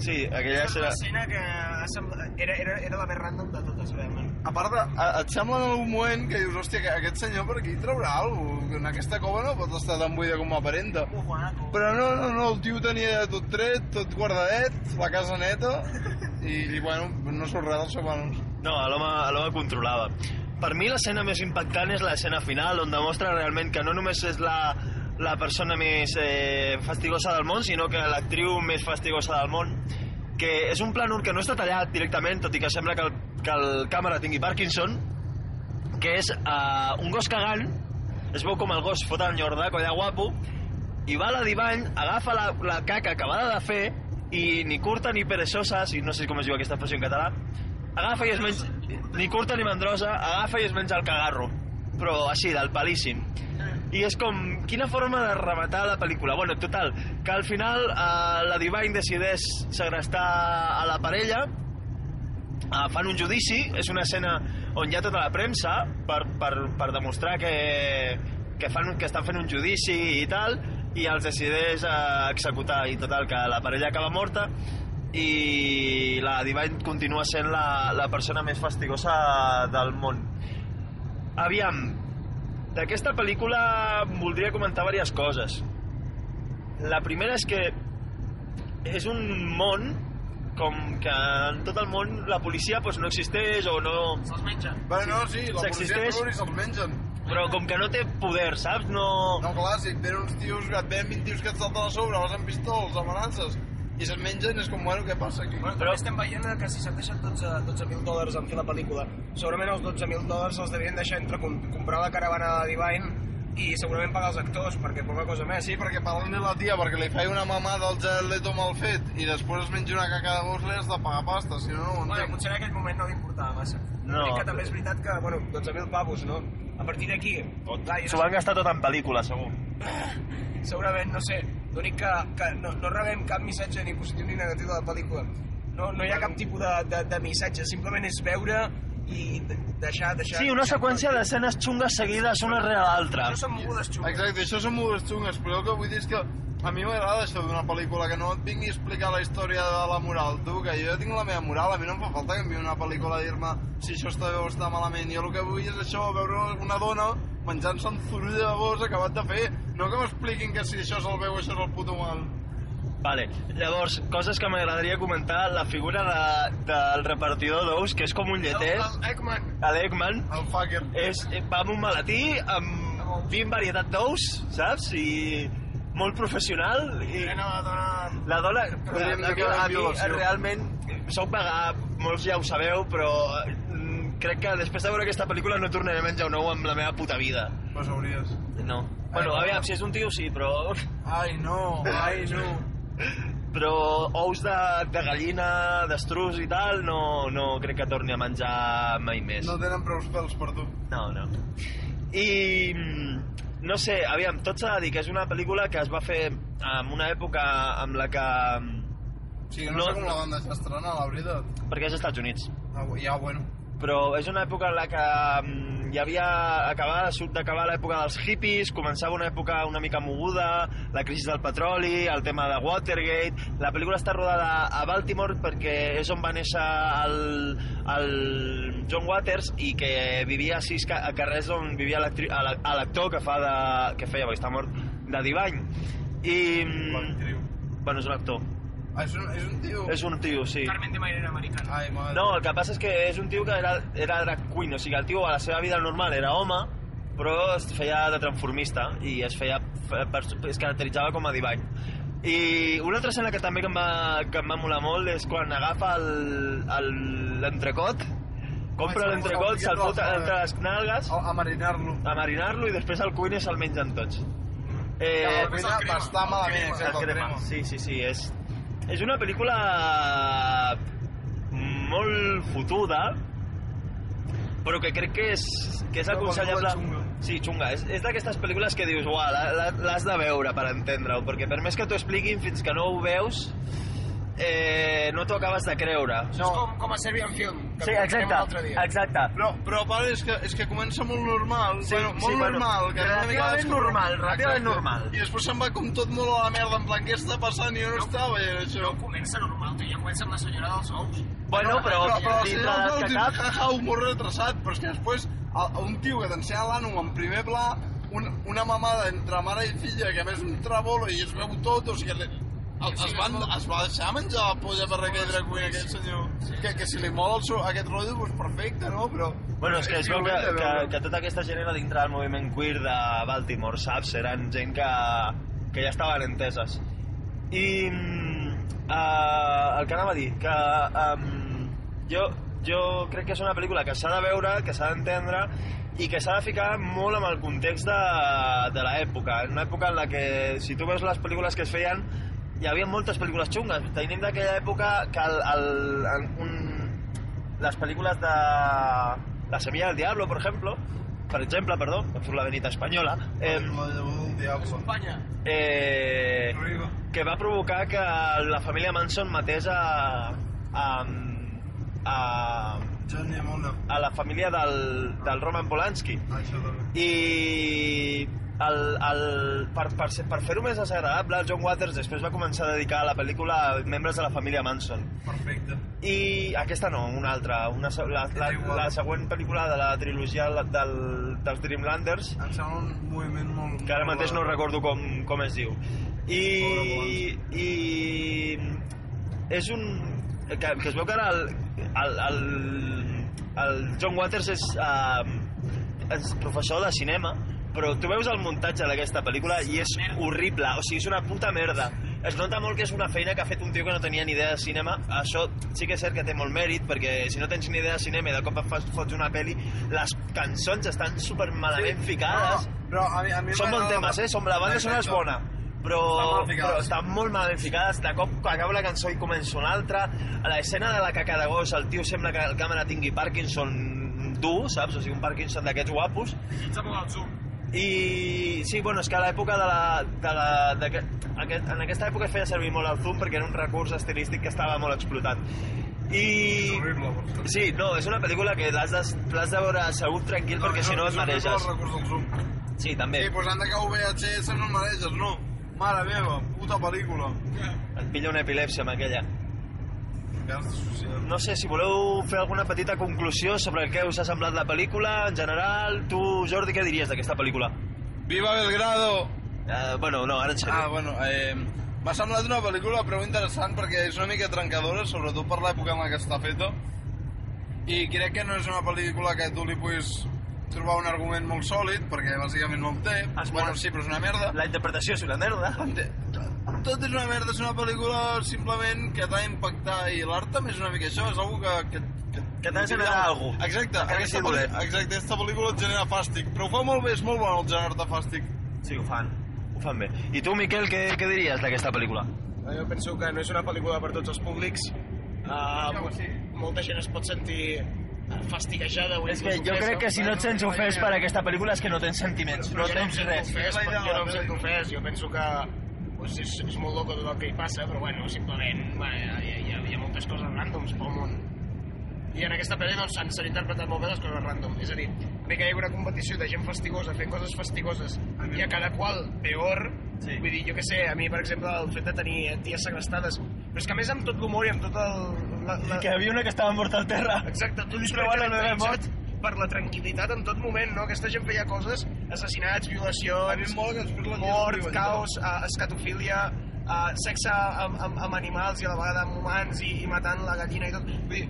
S3: Sí, aquella
S8: És una
S3: escena...
S8: escena que sembla, era, era, era la més random de totes, realment.
S6: A part, de, a, et sembla en algun moment que dius, hòstia, que aquest senyor per aquí traurà alguna cosa? En aquesta cova no pot estar tan buida com aparenta. Però no, no, no, el tio tenia tot tret, tot guardadet, la casa neta, i, i bueno, no surt res dels seus anus.
S3: No, a l'home a l'home controlava. Per mi l'escena més impactant és l'escena final, on demostra realment que no només és la, la persona més eh, fastigosa del món, sinó que l'actriu més fastigosa del món, que és un plànol que no està tallat directament, tot i que sembla que el, que el càmera tingui Parkinson, que és eh, un gos cagant, es veu com el gos fot el nyordaco allà guapo, i va a la divany, agafa la, la caca acabada de fer, i ni curta ni perezosa, si no sé com es diu aquesta expressió en català, agafa i es menja, ni curta ni mandrosa, agafa i es menja el cagarro, però així, del palíssim. I és com, quina forma de rematar la pel·lícula? Bueno, total, que al final eh, la Divine decideix segrestar a la parella, eh, fan un judici, és una escena on hi ha tota la premsa per, per, per demostrar que, que, fan, que estan fent un judici i tal, i els decideix eh, executar, i total, que la parella acaba morta, i la Divine continua sent la, la persona més fastigosa del món. Aviam, d'aquesta pel·lícula voldria comentar diverses coses. La primera és que és un món com que en tot el món la policia pues, no existeix o no...
S8: Se'ls menja.
S6: Bueno, no, sí, la policia
S3: S'existeix.
S6: surt i se'ls mengen.
S3: Però com que no té poder, saps? No...
S6: No, clar, si et venen uns tios, et venen 20 tios que et salten a sobre, vas amb pistols, amenaces, i se'n mengen, és com, bueno, què passa aquí?
S8: Bueno, també estem veient que si s'han deixat 12 12.000 dòlars en fer la pel·lícula, segurament els 12.000 dòlars els devien deixar entre com, comprar la caravana de Divine i segurament pagar els actors, perquè poca cosa més.
S6: Sí, perquè parlant de la tia, perquè li feia una mamada al gel leto mal fet i després es menja una caca de gos, li has de pagar pasta, si no, no ho
S8: Bueno,
S6: entenc.
S8: potser en aquell moment no li importava massa.
S3: No.
S8: L'únic que també és veritat que, bueno, 12.000 pavos, no? A partir d'aquí,
S3: S'ho van gastar tot en pel·lícula, segur.
S8: segurament, no sé, l'únic que, que no, no rebem cap missatge ni positiu ni negatiu de la pel·lícula. No, no hi ha cap tipus de, de, de missatge, simplement és veure i de- deixar... deixar
S3: Sí, una seqüència d'escenes xungues seguides una rere l'altra.
S8: Això són mogudes xungues.
S6: Exacte, això són mogudes xungues, però el que vull dir és que a mi m'agrada això d'una pel·lícula, que no et vingui a explicar la història de la moral, tu, que jo ja tinc la meva moral, a mi no em fa falta que em una pel·lícula a dir-me si això està bé o està malament, jo el que vull és això, veure una dona menjant-se un zurull de gos acabat de fer, no que m'expliquin que si això és el bé o això és el puto mal.
S3: Vale, llavors, coses que m'agradaria comentar, la figura de, del repartidor d'ous, que és com un lleter,
S8: El, el Eggman.
S3: l'Eggman,
S6: El fucker.
S3: és, va amb un maletí, amb 20 varietat d'ous, saps? I molt professional. I
S8: la dona...
S3: la dona,
S6: Podríem
S3: a,
S6: que
S3: a, mi realment, soc vegà, molts ja ho sabeu, però mm, crec que després de veure aquesta pel·lícula no tornaré a menjar un ou amb la meva puta vida.
S6: Pues hauries.
S3: No. Bueno, aviam, si és un tio sí, però...
S6: Ai, no, ai, no. *laughs*
S3: Però ous de, de gallina, d'estrus i tal, no, no crec que torni a menjar mai més.
S6: No tenen prou pèls per tu.
S3: No, no. I mm, no sé, aviam, tot s'ha de dir que és una pel·lícula que es va fer en una època amb la que... mm,
S6: sigui, no,
S3: No,
S6: sé com la van deixar estrenar, la veritat.
S3: perquè és als Estats Units.
S6: Ah, ja, bueno.
S3: Però és una època en la que hi havia acabat d'acabar l'època dels hippies, començava una època una mica moguda, la crisi del petroli, el tema de Watergate... La pel·lícula està rodada a Baltimore perquè és on va néixer el, el John Waters i que vivia a sis ca- carrers on vivia l'actor que, fa de, que feia, perquè està mort, de Divine. I... mm, Bueno, és un actor.
S6: Ah, és un, és un tio...
S3: És un tio, sí.
S8: Carmen de Mairena americana.
S6: Ai, madre.
S3: No, el que passa és que és un tio que era, era drag queen, o sigui, el tio a la seva vida normal era home, però es feia de transformista i es feia es caracteritzava com a divany. I una altra escena que també que em va, que em va molar molt és quan agafa el- el- l'entrecot, compra l'entrecot,
S6: se'l
S3: fot
S6: a-
S3: entre les nalgues,
S6: A, marinar-lo.
S3: a marinar-lo i després el cuiner se'l mengen tots.
S6: Eh,
S3: Eh,
S6: la cuina va estar malament,
S3: el
S6: el
S3: crema.
S6: crema.
S3: Sí, sí, sí, és, és una pel·lícula molt fotuda, però que crec que és, que és aconsellable... Sí, xunga. És, és d'aquestes pel·lícules que dius, uah, l'has de veure per entendre-ho, perquè per més que t'ho expliquin, fins que no ho veus, eh, no t'ho acabes de creure.
S8: Això és com, com a Serbian Film, que
S3: Sí, exacte, exacte.
S6: Però, però pare, és que, és que comença molt normal,
S3: Sí,
S6: bueno,
S3: sí,
S6: molt
S3: bueno,
S6: normal. Que una mica
S3: relativament normal, relativament
S6: Exacte.
S3: normal.
S6: I després se'n va com tot molt a la merda, en plan, què està passant? I jo no estava veient això.
S8: No comença normal, tu ja comença amb la senyora dels ous.
S3: Bueno, però,
S6: però, però si
S3: dintre
S6: no, no,
S3: que cap...
S6: jaja, humor retrasat, però és que després un tio que t'ensenya l'ànum en primer pla, un, una mamada entre mare i filla, que a més un trabolo i es veu tot, o sigui, el, es, van, es va deixar menjar la polla per aquell drag queen, aquell senyor. Que, que si li mola el aquest rotllo, doncs perfecte, no? Però...
S3: Bueno, és que es veu que, que, que tota aquesta gent era dintre del moviment queer de Baltimore, saps? Eren gent que, que ja estaven enteses. I uh, el que anava a dir, que um, jo, jo crec que és una pel·lícula que s'ha de veure, que s'ha d'entendre i que s'ha de ficar molt amb el context de, de l'època. En una època en la que, si tu veus les pel·lícules que es feien, hi havia moltes pel·lícules xungues. Tenim d'aquella època que el, el, el, un, les pel·lícules de La Semilla del Diablo, per exemple, per exemple, perdó, em surt la venita espanyola, eh, eh, que va provocar que la família Manson matés a, a, a, a la família del, del Roman Polanski. I el, el, per, per, ser- per fer-ho més desagradable el John Waters després va començar a dedicar la pel·lícula a membres de la família Manson.
S6: Perfecte.
S3: i aquesta no, una altra una, la, la, la següent pel·lícula de la trilogia del, dels Dreamlanders.
S6: Em sembla un moviment molt...
S3: que ara mateix no recordo com, com es diu. I, i és un que, que es veu que ara el, el, el, el John Waters és, uh, és professor de cinema però tu veus el muntatge d'aquesta pel·lícula i és horrible, o sigui, és una puta merda es nota molt que és una feina que ha fet un tio que no tenia ni idea de cinema això sí que és cert que té molt mèrit perquè si no tens ni idea de cinema i de cop et fas, fots una pel·li les cançons estan super malament ficades
S6: Però, però a mi, a mi
S3: són bons temes, eh? Som, la banda sonora és bona, però,
S6: Estan
S3: però estan molt mal ficades. De cop acaba la cançó i comença una altra. A l'escena de la caca de gos, el tio sembla que el càmera tingui Parkinson dur, saps? O sigui, un Parkinson d'aquests guapos.
S8: Ha molat el zoom.
S3: I sí, bueno, és que a l'època de la... De la de que, aquest, en aquesta època es feia servir molt el zoom perquè era un recurs estilístic que estava molt explotat. I... Sí, no, és una pel·lícula que l'has de, de veure assegut tranquil perquè si no et mareges.
S6: El recurs del zoom.
S3: Sí, també.
S6: Sí, han de que VHS no et mareges, no. Mare meva, puta pel·lícula.
S3: Et pilla una epilèpsia amb aquella. No sé si voleu fer alguna petita conclusió sobre el que us ha semblat la pel·lícula en general. Tu, Jordi, què diries d'aquesta pel·lícula?
S6: Viva Belgrado!
S3: Uh, bueno, no, ara en sèrio.
S6: Ah, bueno, eh, m'ha semblat una pel·lícula prou interessant perquè és una mica trencadora, sobretot per l'època en la que està feta. I crec que no és una pel·lícula que tu li puguis trobar un argument molt sòlid, perquè bàsicament no el té.
S3: Es
S6: bueno, sí, però és una merda.
S3: La interpretació és una merda.
S6: Tot és una merda, és una pel·lícula simplement que t'ha d'impactar i l'art també és una mica això, és algo que... Que, que,
S3: Que t'ha de generar alguna cosa.
S6: Exacte, aquesta, exacte, aquesta pel·lícula et genera fàstic, però ho fa molt bé, és molt bon el generar-te fàstic.
S3: Sí, ho fan. Ho fan bé. I tu, Miquel, què, què diries d'aquesta pel·lícula?
S8: Eh, Jo penso que no és una pel·lícula per tots els públics. Uh, molta gent es pot sentir fastiguejada o
S3: És que jo crec que si no et sents ofès per aquesta pel·lícula és que no tens sentiments, no tens res.
S8: jo no em sento ofès, jo penso que pues, és, és molt loco tot el que hi passa, però bueno, simplement bueno, hi, hi, hi ha moltes coses ràndoms pel món. I en aquesta pel·li doncs, s'han interpretat molt bé les coses random. És a dir, bé que hi ha una competició de gent fastigosa fent coses fastigoses i a cada qual peor, sí. vull dir, jo que sé, a mi, per exemple, el fet de tenir ties segrestades, però és que a més amb tot l'humor i amb tot el... La, la...
S3: Que hi havia una que estava morta al terra.
S8: Exacte, tot
S3: I
S8: és
S3: trobant la meva mort.
S8: Per la tranquil·litat en tot moment, no? Aquesta gent feia coses, assassinats, violacions, mort, caos, uh, escatofília, uh, sexe amb, amb, amb animals i a la vegada amb humans i, i matant la gallina i tot. Vull dir,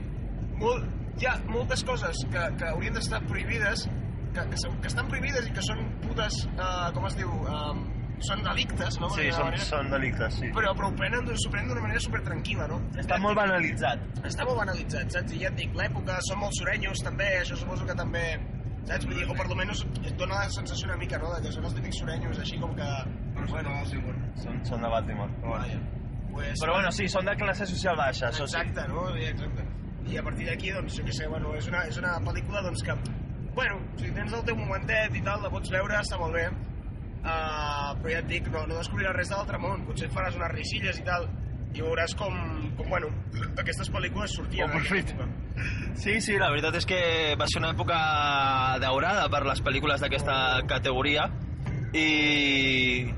S8: molt, hi ha moltes coses que, que haurien d'estar prohibides, que, que, que estan prohibides i que són putes, uh, com es diu, um, són delictes, no?
S3: Sí, són,
S8: manera.
S3: són delictes, sí.
S8: Però, però ho prenen, s'ho prenen d'una manera super tranquil·la, no?
S3: Està molt banalitzat.
S8: està molt banalitzat, saps? I ja et dic, l'època, són molt surenyos també, això suposo que també, saps? Vull dir, o per lo menos et dona la sensació una mica, no?, de que són els típics surenyos, així com que... bueno,
S3: Són, són de Baltimore. Però bueno.
S8: pues,
S3: Però bueno, sí, són de classe social baixa, això sí.
S8: Exacte, no? Sí, exacte. i a partir d'aquí, doncs, jo què sé, bueno, és una, és una pel·lícula doncs, que, bueno, si tens el teu momentet i tal, la pots veure, està molt bé, uh, però ja et dic, no, no descobriràs res de l'altre món, potser et faràs unes risilles i tal, i veuràs com, com bueno, aquestes pel·lícules sortien.
S3: Oh, perfecte. Sí, sí, la veritat és que va ser una època daurada per les pel·lícules d'aquesta categoria i,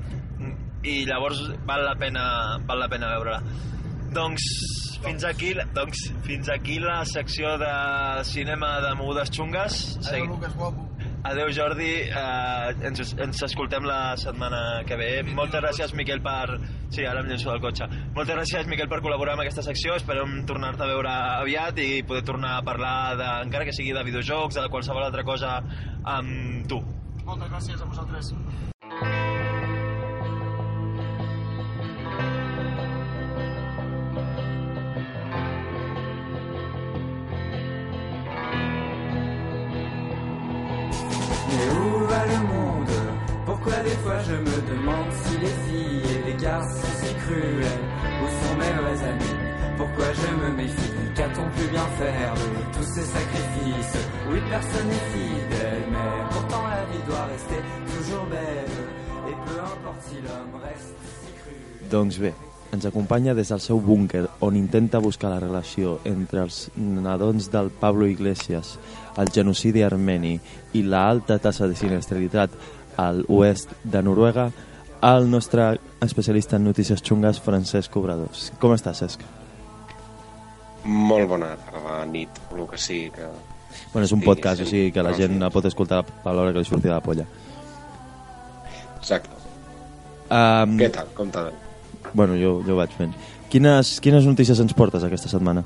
S3: i llavors val la pena, val la pena veure-la. Doncs fins aquí, doncs fins aquí la secció de cinema de mogudes xungues.
S6: Adéu, Lucas, guapo.
S3: Adéu Jordi, eh, ens, ens escoltem la setmana que ve. Moltes gràcies Miquel per... Sí, ara em llenço del cotxe. Moltes gràcies Miquel per col·laborar amb aquesta secció. Esperem tornar-te a veure aviat i poder tornar a parlar, de, encara que sigui de videojocs, de qualsevol altra cosa amb tu.
S8: Moltes gràcies a vosaltres.
S9: Des fois je me demande si les filles et les garçons sont si cruels Où sont mes vrais amis. Pourquoi je me méfie? Qu'a-t-on pu bien faire de tous ces sacrifices? Oui, personne n'est fidèle, mais pourtant la vie doit rester toujours belle. Et peu importe si l'homme reste si cruel.
S1: Doncs bé, ens acompanya des del seu búnquer on intenta buscar la relació entre els nadons del Pablo Iglesias, el genocidi armeni i la alta tassa de sinestralitat a l'oest de Noruega, el nostre especialista en notícies xungues, Francesc Obradors. Com estàs, Cesc?
S10: Molt bona tarda, nit, el que sigui que...
S1: Bueno, és un podcast,
S10: sí.
S1: o sigui que la gent la pot escoltar a l'hora que li surti de la polla.
S10: Exacte.
S1: Um,
S10: Què tal? Com t'ha
S1: Bueno, jo, jo vaig fent. Quines, quines notícies ens portes aquesta setmana?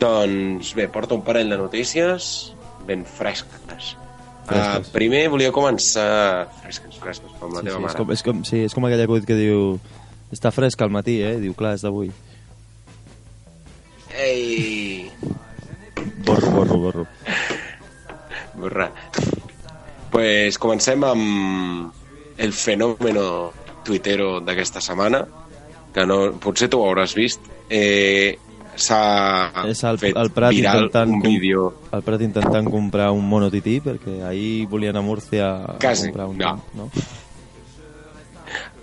S10: Doncs bé, porto un parell de notícies ben fresques. Uh, primer volia començar... Fresques, fresques, com la
S1: Sí,
S10: teva
S1: sí, és,
S10: mare.
S1: com, és, com, sí, és com aquell acudit que diu està fresc al matí, eh? Diu, clar, és d'avui.
S10: Ei!
S1: Borro, borro, borro.
S10: Borra. Pues comencem amb el fenòmeno tuitero d'aquesta setmana, que no, potser tu ho hauràs vist. Eh, S'ha fet
S1: el Prat
S10: viral
S1: intentant,
S10: un vídeo...
S1: el Prat intentant comprar un monotití perquè ahir volien a Múrcia a
S10: Quasi,
S1: comprar un...
S10: no.
S1: no?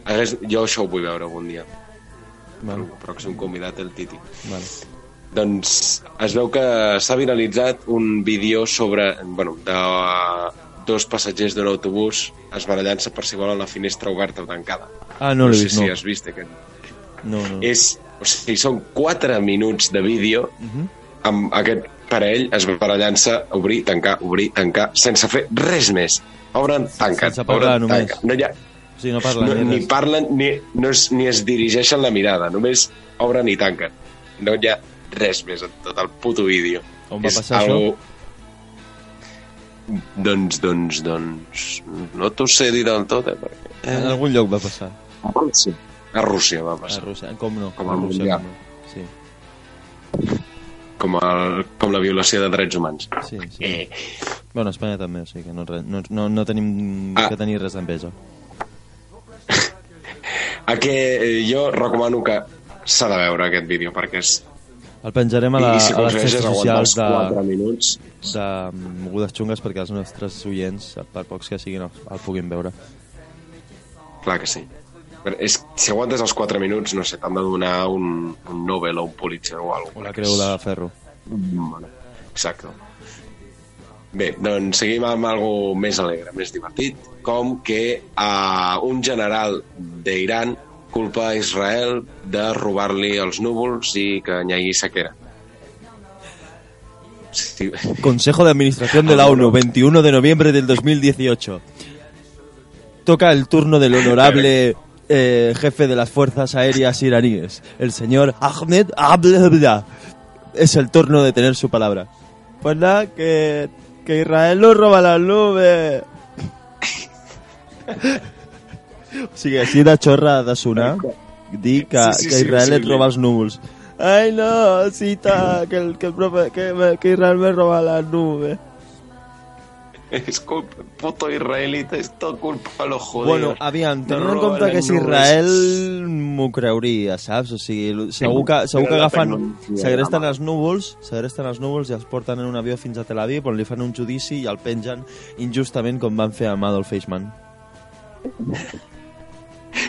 S10: Hagués, jo això ho vull veure algun dia.
S1: Vale,
S10: El pròxim convidat, el Titi.
S1: vale.
S10: Doncs es veu que s'ha viralitzat un vídeo sobre, bueno, de dos passatgers d'un autobús es barallant-se per si volen la finestra oberta o tancada.
S1: Ah, no l'he
S10: sé
S1: vist,
S10: si
S1: no.
S10: has vist aquest.
S1: No, no.
S10: És, o sigui, són 4 minuts de vídeo
S1: Mhm.
S10: amb aquest parell es barallant-se, obrir, tancar, obrir, tancar, sense fer res més. Obren, tanquen,
S1: Sense parlar,
S10: obren,
S1: només.
S10: tanquen. No hi ha,
S1: O sigui, no parla
S10: no,
S1: ni
S10: ni parlen ni, no es, ni es dirigeixen la mirada, només obren i tanquen. No hi ha res més en tot el puto vídeo.
S1: On va
S10: És
S1: passar
S10: algo... Doncs, doncs, doncs... No t'ho sé dir del tot, eh? Perquè...
S1: En algun lloc va passar.
S10: Rússia. A Rússia va
S1: A
S10: passar.
S1: Rússia, com no?
S10: Com
S1: a Rússia,
S10: Mundial.
S1: com no. Sí,
S10: Com, el, com la violació de drets humans.
S1: sí, sí.
S10: Eh,
S1: Bueno, a Espanya també, o sigui que no, no, no, no tenim
S10: Ah.
S1: que tenir res d'enveja.
S10: a què eh, jo recomano que s'ha de veure aquest vídeo perquè és...
S1: El penjarem a, la,
S10: I si
S1: a les xarxes socials
S10: els 4
S1: de,
S10: minuts
S1: de mogudes xungues perquè els nostres oients, per pocs que siguin, el, el puguin veure.
S10: Clar que sí. Però és, si aguantes els 4 minuts, no sé, t'han de donar un, un Nobel o un Pulitzer o alguna
S1: O la creu de ferro.
S10: Bueno, exacte. Bé, doncs seguim amb algo més alegre, més divertit, com que uh, un general d'Iran culpa a Israel de robar-li els núvols i que hi hagi sequera. Sí.
S1: Consejo de Administración de la ONU, 21 de noviembre del 2018. Toca el turno del honorable *laughs* eh, jefe de las fuerzas aéreas iraníes, el señor Ahmed Abdullah. Es el turno de tener su palabra. Pues nada, que, que Israel no roba las nubes. *laughs* o sigui, així de xorra de sonar, dir que,
S10: Sí, sí,
S1: que Israel
S10: sí,
S1: et roba els núvols. Ay, no, cita, que, el, que, el profe, que, me- que Israel me roba las nubes. *laughs*
S10: Es culpa, puto israelita, és tot culpa de los judíos.
S1: Bueno, aviam, tenint en compte que és. Israel m'ho creuria, saps? O sigui, segur que, segur que
S10: la
S1: agafen, segresten
S10: la
S1: els núvols, segresten els núvols i els porten en un avió fins a Tel Aviv on li fan un judici i el pengen injustament com van fer amb Adolf Eichmann. *laughs*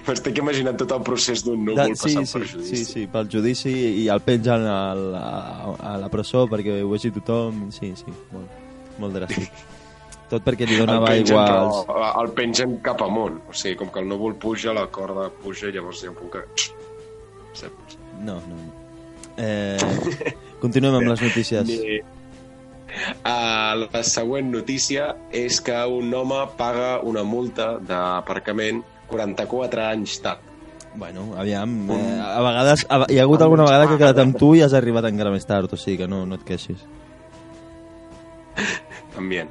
S10: M'estic imaginant tot el procés d'un núvol
S1: sí,
S10: passant
S1: sí,
S10: per
S1: sí,
S10: judici.
S1: sí, pel judici i el pengen al, a, a la presó perquè ho vegi tothom. Sí, sí, molt, molt dràstic. *laughs* Tot perquè li donava
S10: el pengen,
S1: aigua als...
S10: però el pengen cap amunt. O sigui, com que el núvol puja, la corda puja i llavors hi ha un punt que...
S1: No, no, no. Eh, continuem amb les notícies. *laughs*
S10: Ni- Uh, la següent notícia és que un home paga una multa d'aparcament 44 anys tard.
S1: Bueno, aviam, eh, a vegades a, hi ha hagut alguna vegada que he quedat amb tu i has arribat encara més tard, o sigui que no, no et queixis.
S10: També.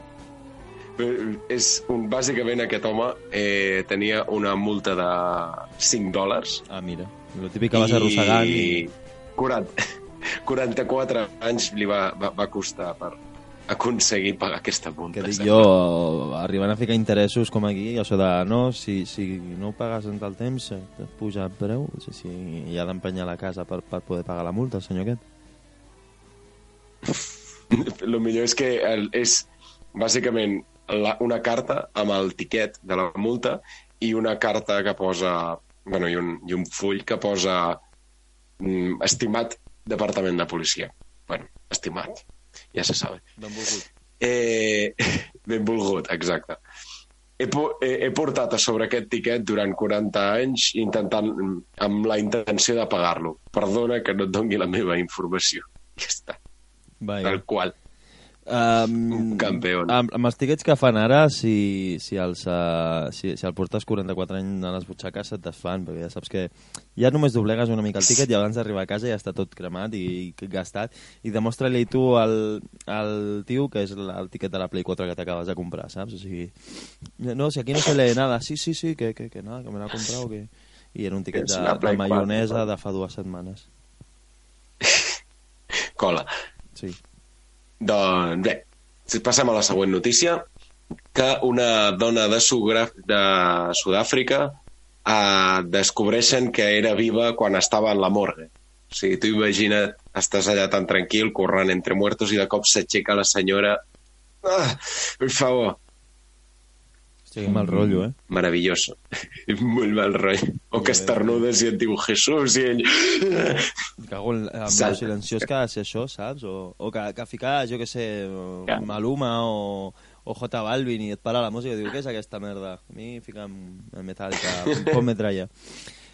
S10: Eh, És un, bàsicament aquest home eh, tenia una multa de 5 dòlars.
S1: Ah, mira, lo típic que vas arrossegant i...
S10: 40, 44 anys li va, va, va costar per aconseguir pagar aquesta multa.
S1: Que dic jo, arribant a ficar interessos com aquí, això de, no, si, si no ho pagues en tal temps, eh, et puja el preu, o sigui, si hi ha d'empenyar la casa per, per poder pagar la multa, el senyor aquest. *laughs*
S10: El millor és que el, és bàsicament la, una carta amb el tiquet de la multa i una carta que posa bueno, i, un, i un full que posa mm, estimat Departament de Policia. Bueno, estimat, ja se sabe.
S1: Benvolgut.
S10: Eh, *laughs* benvolgut, exacte. He, he, he portat a sobre aquest tiquet durant 40 anys intentant, amb la intenció de pagar-lo. Perdona que no et doni la meva informació. Ja està.
S1: Vaja.
S10: Tal qual.
S1: Um,
S10: campeón.
S1: Amb, amb els tiquets que fan ara, si, si, els, uh, si, si el portes 44 anys a les butxaques se't desfan, perquè ja saps que ja només doblegues una mica el tiquet i abans d'arribar a casa ja està tot cremat i, i gastat. I demostra-li tu al, al tio que és la- el tiquet de la Play 4 que t'acabes de comprar, saps? O sigui, no, si aquí no se lee nada. Sí, sí, sí, que, que, que nada, que me l'ha comprat o que... I era un tiquet de, de
S10: 4,
S1: maionesa
S10: no?
S1: de fa dues setmanes.
S10: Cola.
S1: Sí.
S10: Doncs bé, passem a la següent notícia, que una dona de, Sugra- de Sud-àfrica eh, descobreixen que era viva quan estava en la morgue. O sigui, tu imagina't, estàs allà tan tranquil, corrent entre muertos, i de cop s'aixeca la senyora... Ah, per favor.
S1: Que mal rotllo, eh?
S10: Maravilloso. *laughs* Molt mal rotllo. O que estornudes i et diu Jesús i ell...
S1: Cago en, amb lo silenciós que ha de ser això, saps? O, o que, que ficar, jo que sé,
S10: Ja.
S1: Maluma o, o J Balvin i et para la música i diu, què és aquesta merda? A mi fica'm en Metallica, pon metralla.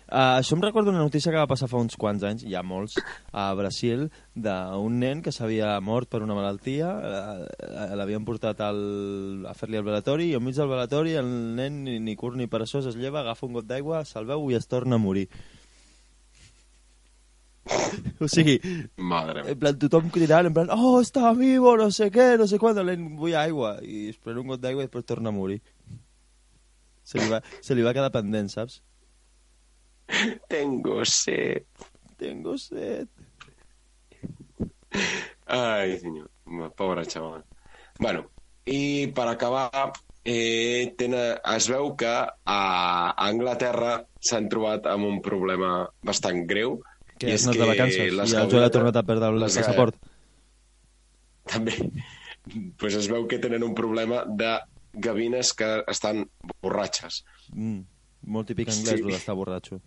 S1: Uh, això em recorda una notícia que va passar fa uns quants anys, ja molts, a Brasil, d'un nen que s'havia mort per una malaltia, uh, l'havien portat al, a fer-li el velatori, i enmig del velatori el nen, ni, ni curt ni peresós, es lleva, agafa un got d'aigua, se'l veu i es torna a morir. *laughs* O sigui,
S10: Madre
S1: en plan, tothom cridant, en plan, oh, està vivo, no sé què, no sé quant, l'en vull aigua, i es pren un got d'aigua i després torna a morir. Se li va, se li va quedar pendent, saps? *laughs*
S10: Tengo sed.
S1: Tengo sed.
S10: Ai, senyor. Pobre xaval. Bueno, i per acabar, eh, tenen, es veu que a Anglaterra s'han trobat amb un problema bastant greu.
S1: Que has anat de vacances i el Joel ha tornat a perdre el passaport. *laughs*
S10: També. pues es veu que tenen un problema de gavines que estan borratxes.
S1: Mm, molt típic anglès,
S10: sí.
S1: d'estar borratxo.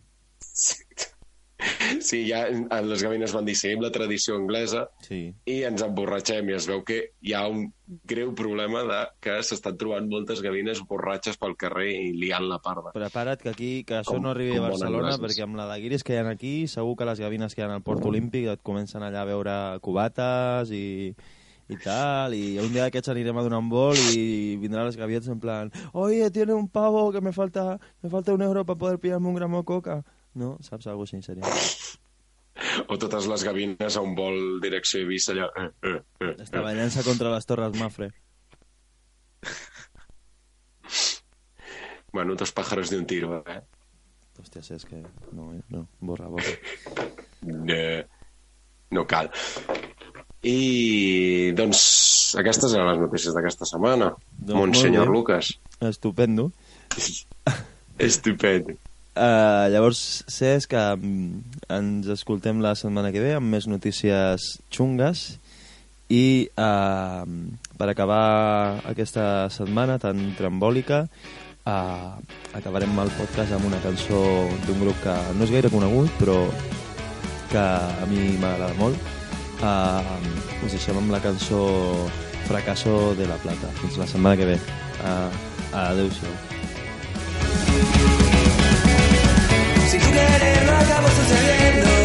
S10: Sí, ja en- les gavines van dir, seguim la tradició anglesa
S1: Sí.
S10: i ens emborratxem i es veu que hi ha un greu problema de que s'estan trobant moltes gavines borratxes pel carrer i liant la parda.
S1: Prepara't que aquí que això
S10: Com-
S1: no arribi a Barcelona perquè amb la de guiris que hi ha aquí segur que les gavines que hi ha al Port Olímpic et comencen allà a veure cubates i, i tal i un dia d'aquests anirem a donar un vol i vindran les gavietes en plan oye, tiene un pavo que me falta, me falta un euro para poder pillarme un gramo de coca no? Saps? Algo així seria.
S10: O totes les gavines a un vol direcció Eivissa allà... Eh, eh, eh, eh.
S1: Estavellant-se contra les torres Mafre. *laughs*
S10: Bueno, dos pájaros de un tiro, eh?
S1: Hòstia, és que... No, eh? no, borra, borra.
S10: No, *laughs* no cal. I, doncs, aquestes eren les notícies d'aquesta setmana.
S1: Doncs
S10: Monsenyor. Lucas.
S1: Estupendo. *laughs*
S10: Estupendo.
S1: Uh, llavors, Cesc, que ens escoltem la setmana que ve amb més notícies xungues. I uh, per acabar aquesta setmana tan trambòlica uh, acabarem el podcast amb una cançó d'un grup que no és gaire conegut però que a mi m'agrada molt. Uh, us deixem amb la cançó Fracaso de la Plata. Fins la setmana que ve. Uh, adeu-siau
S9: Si tú querer no acabo sucediendo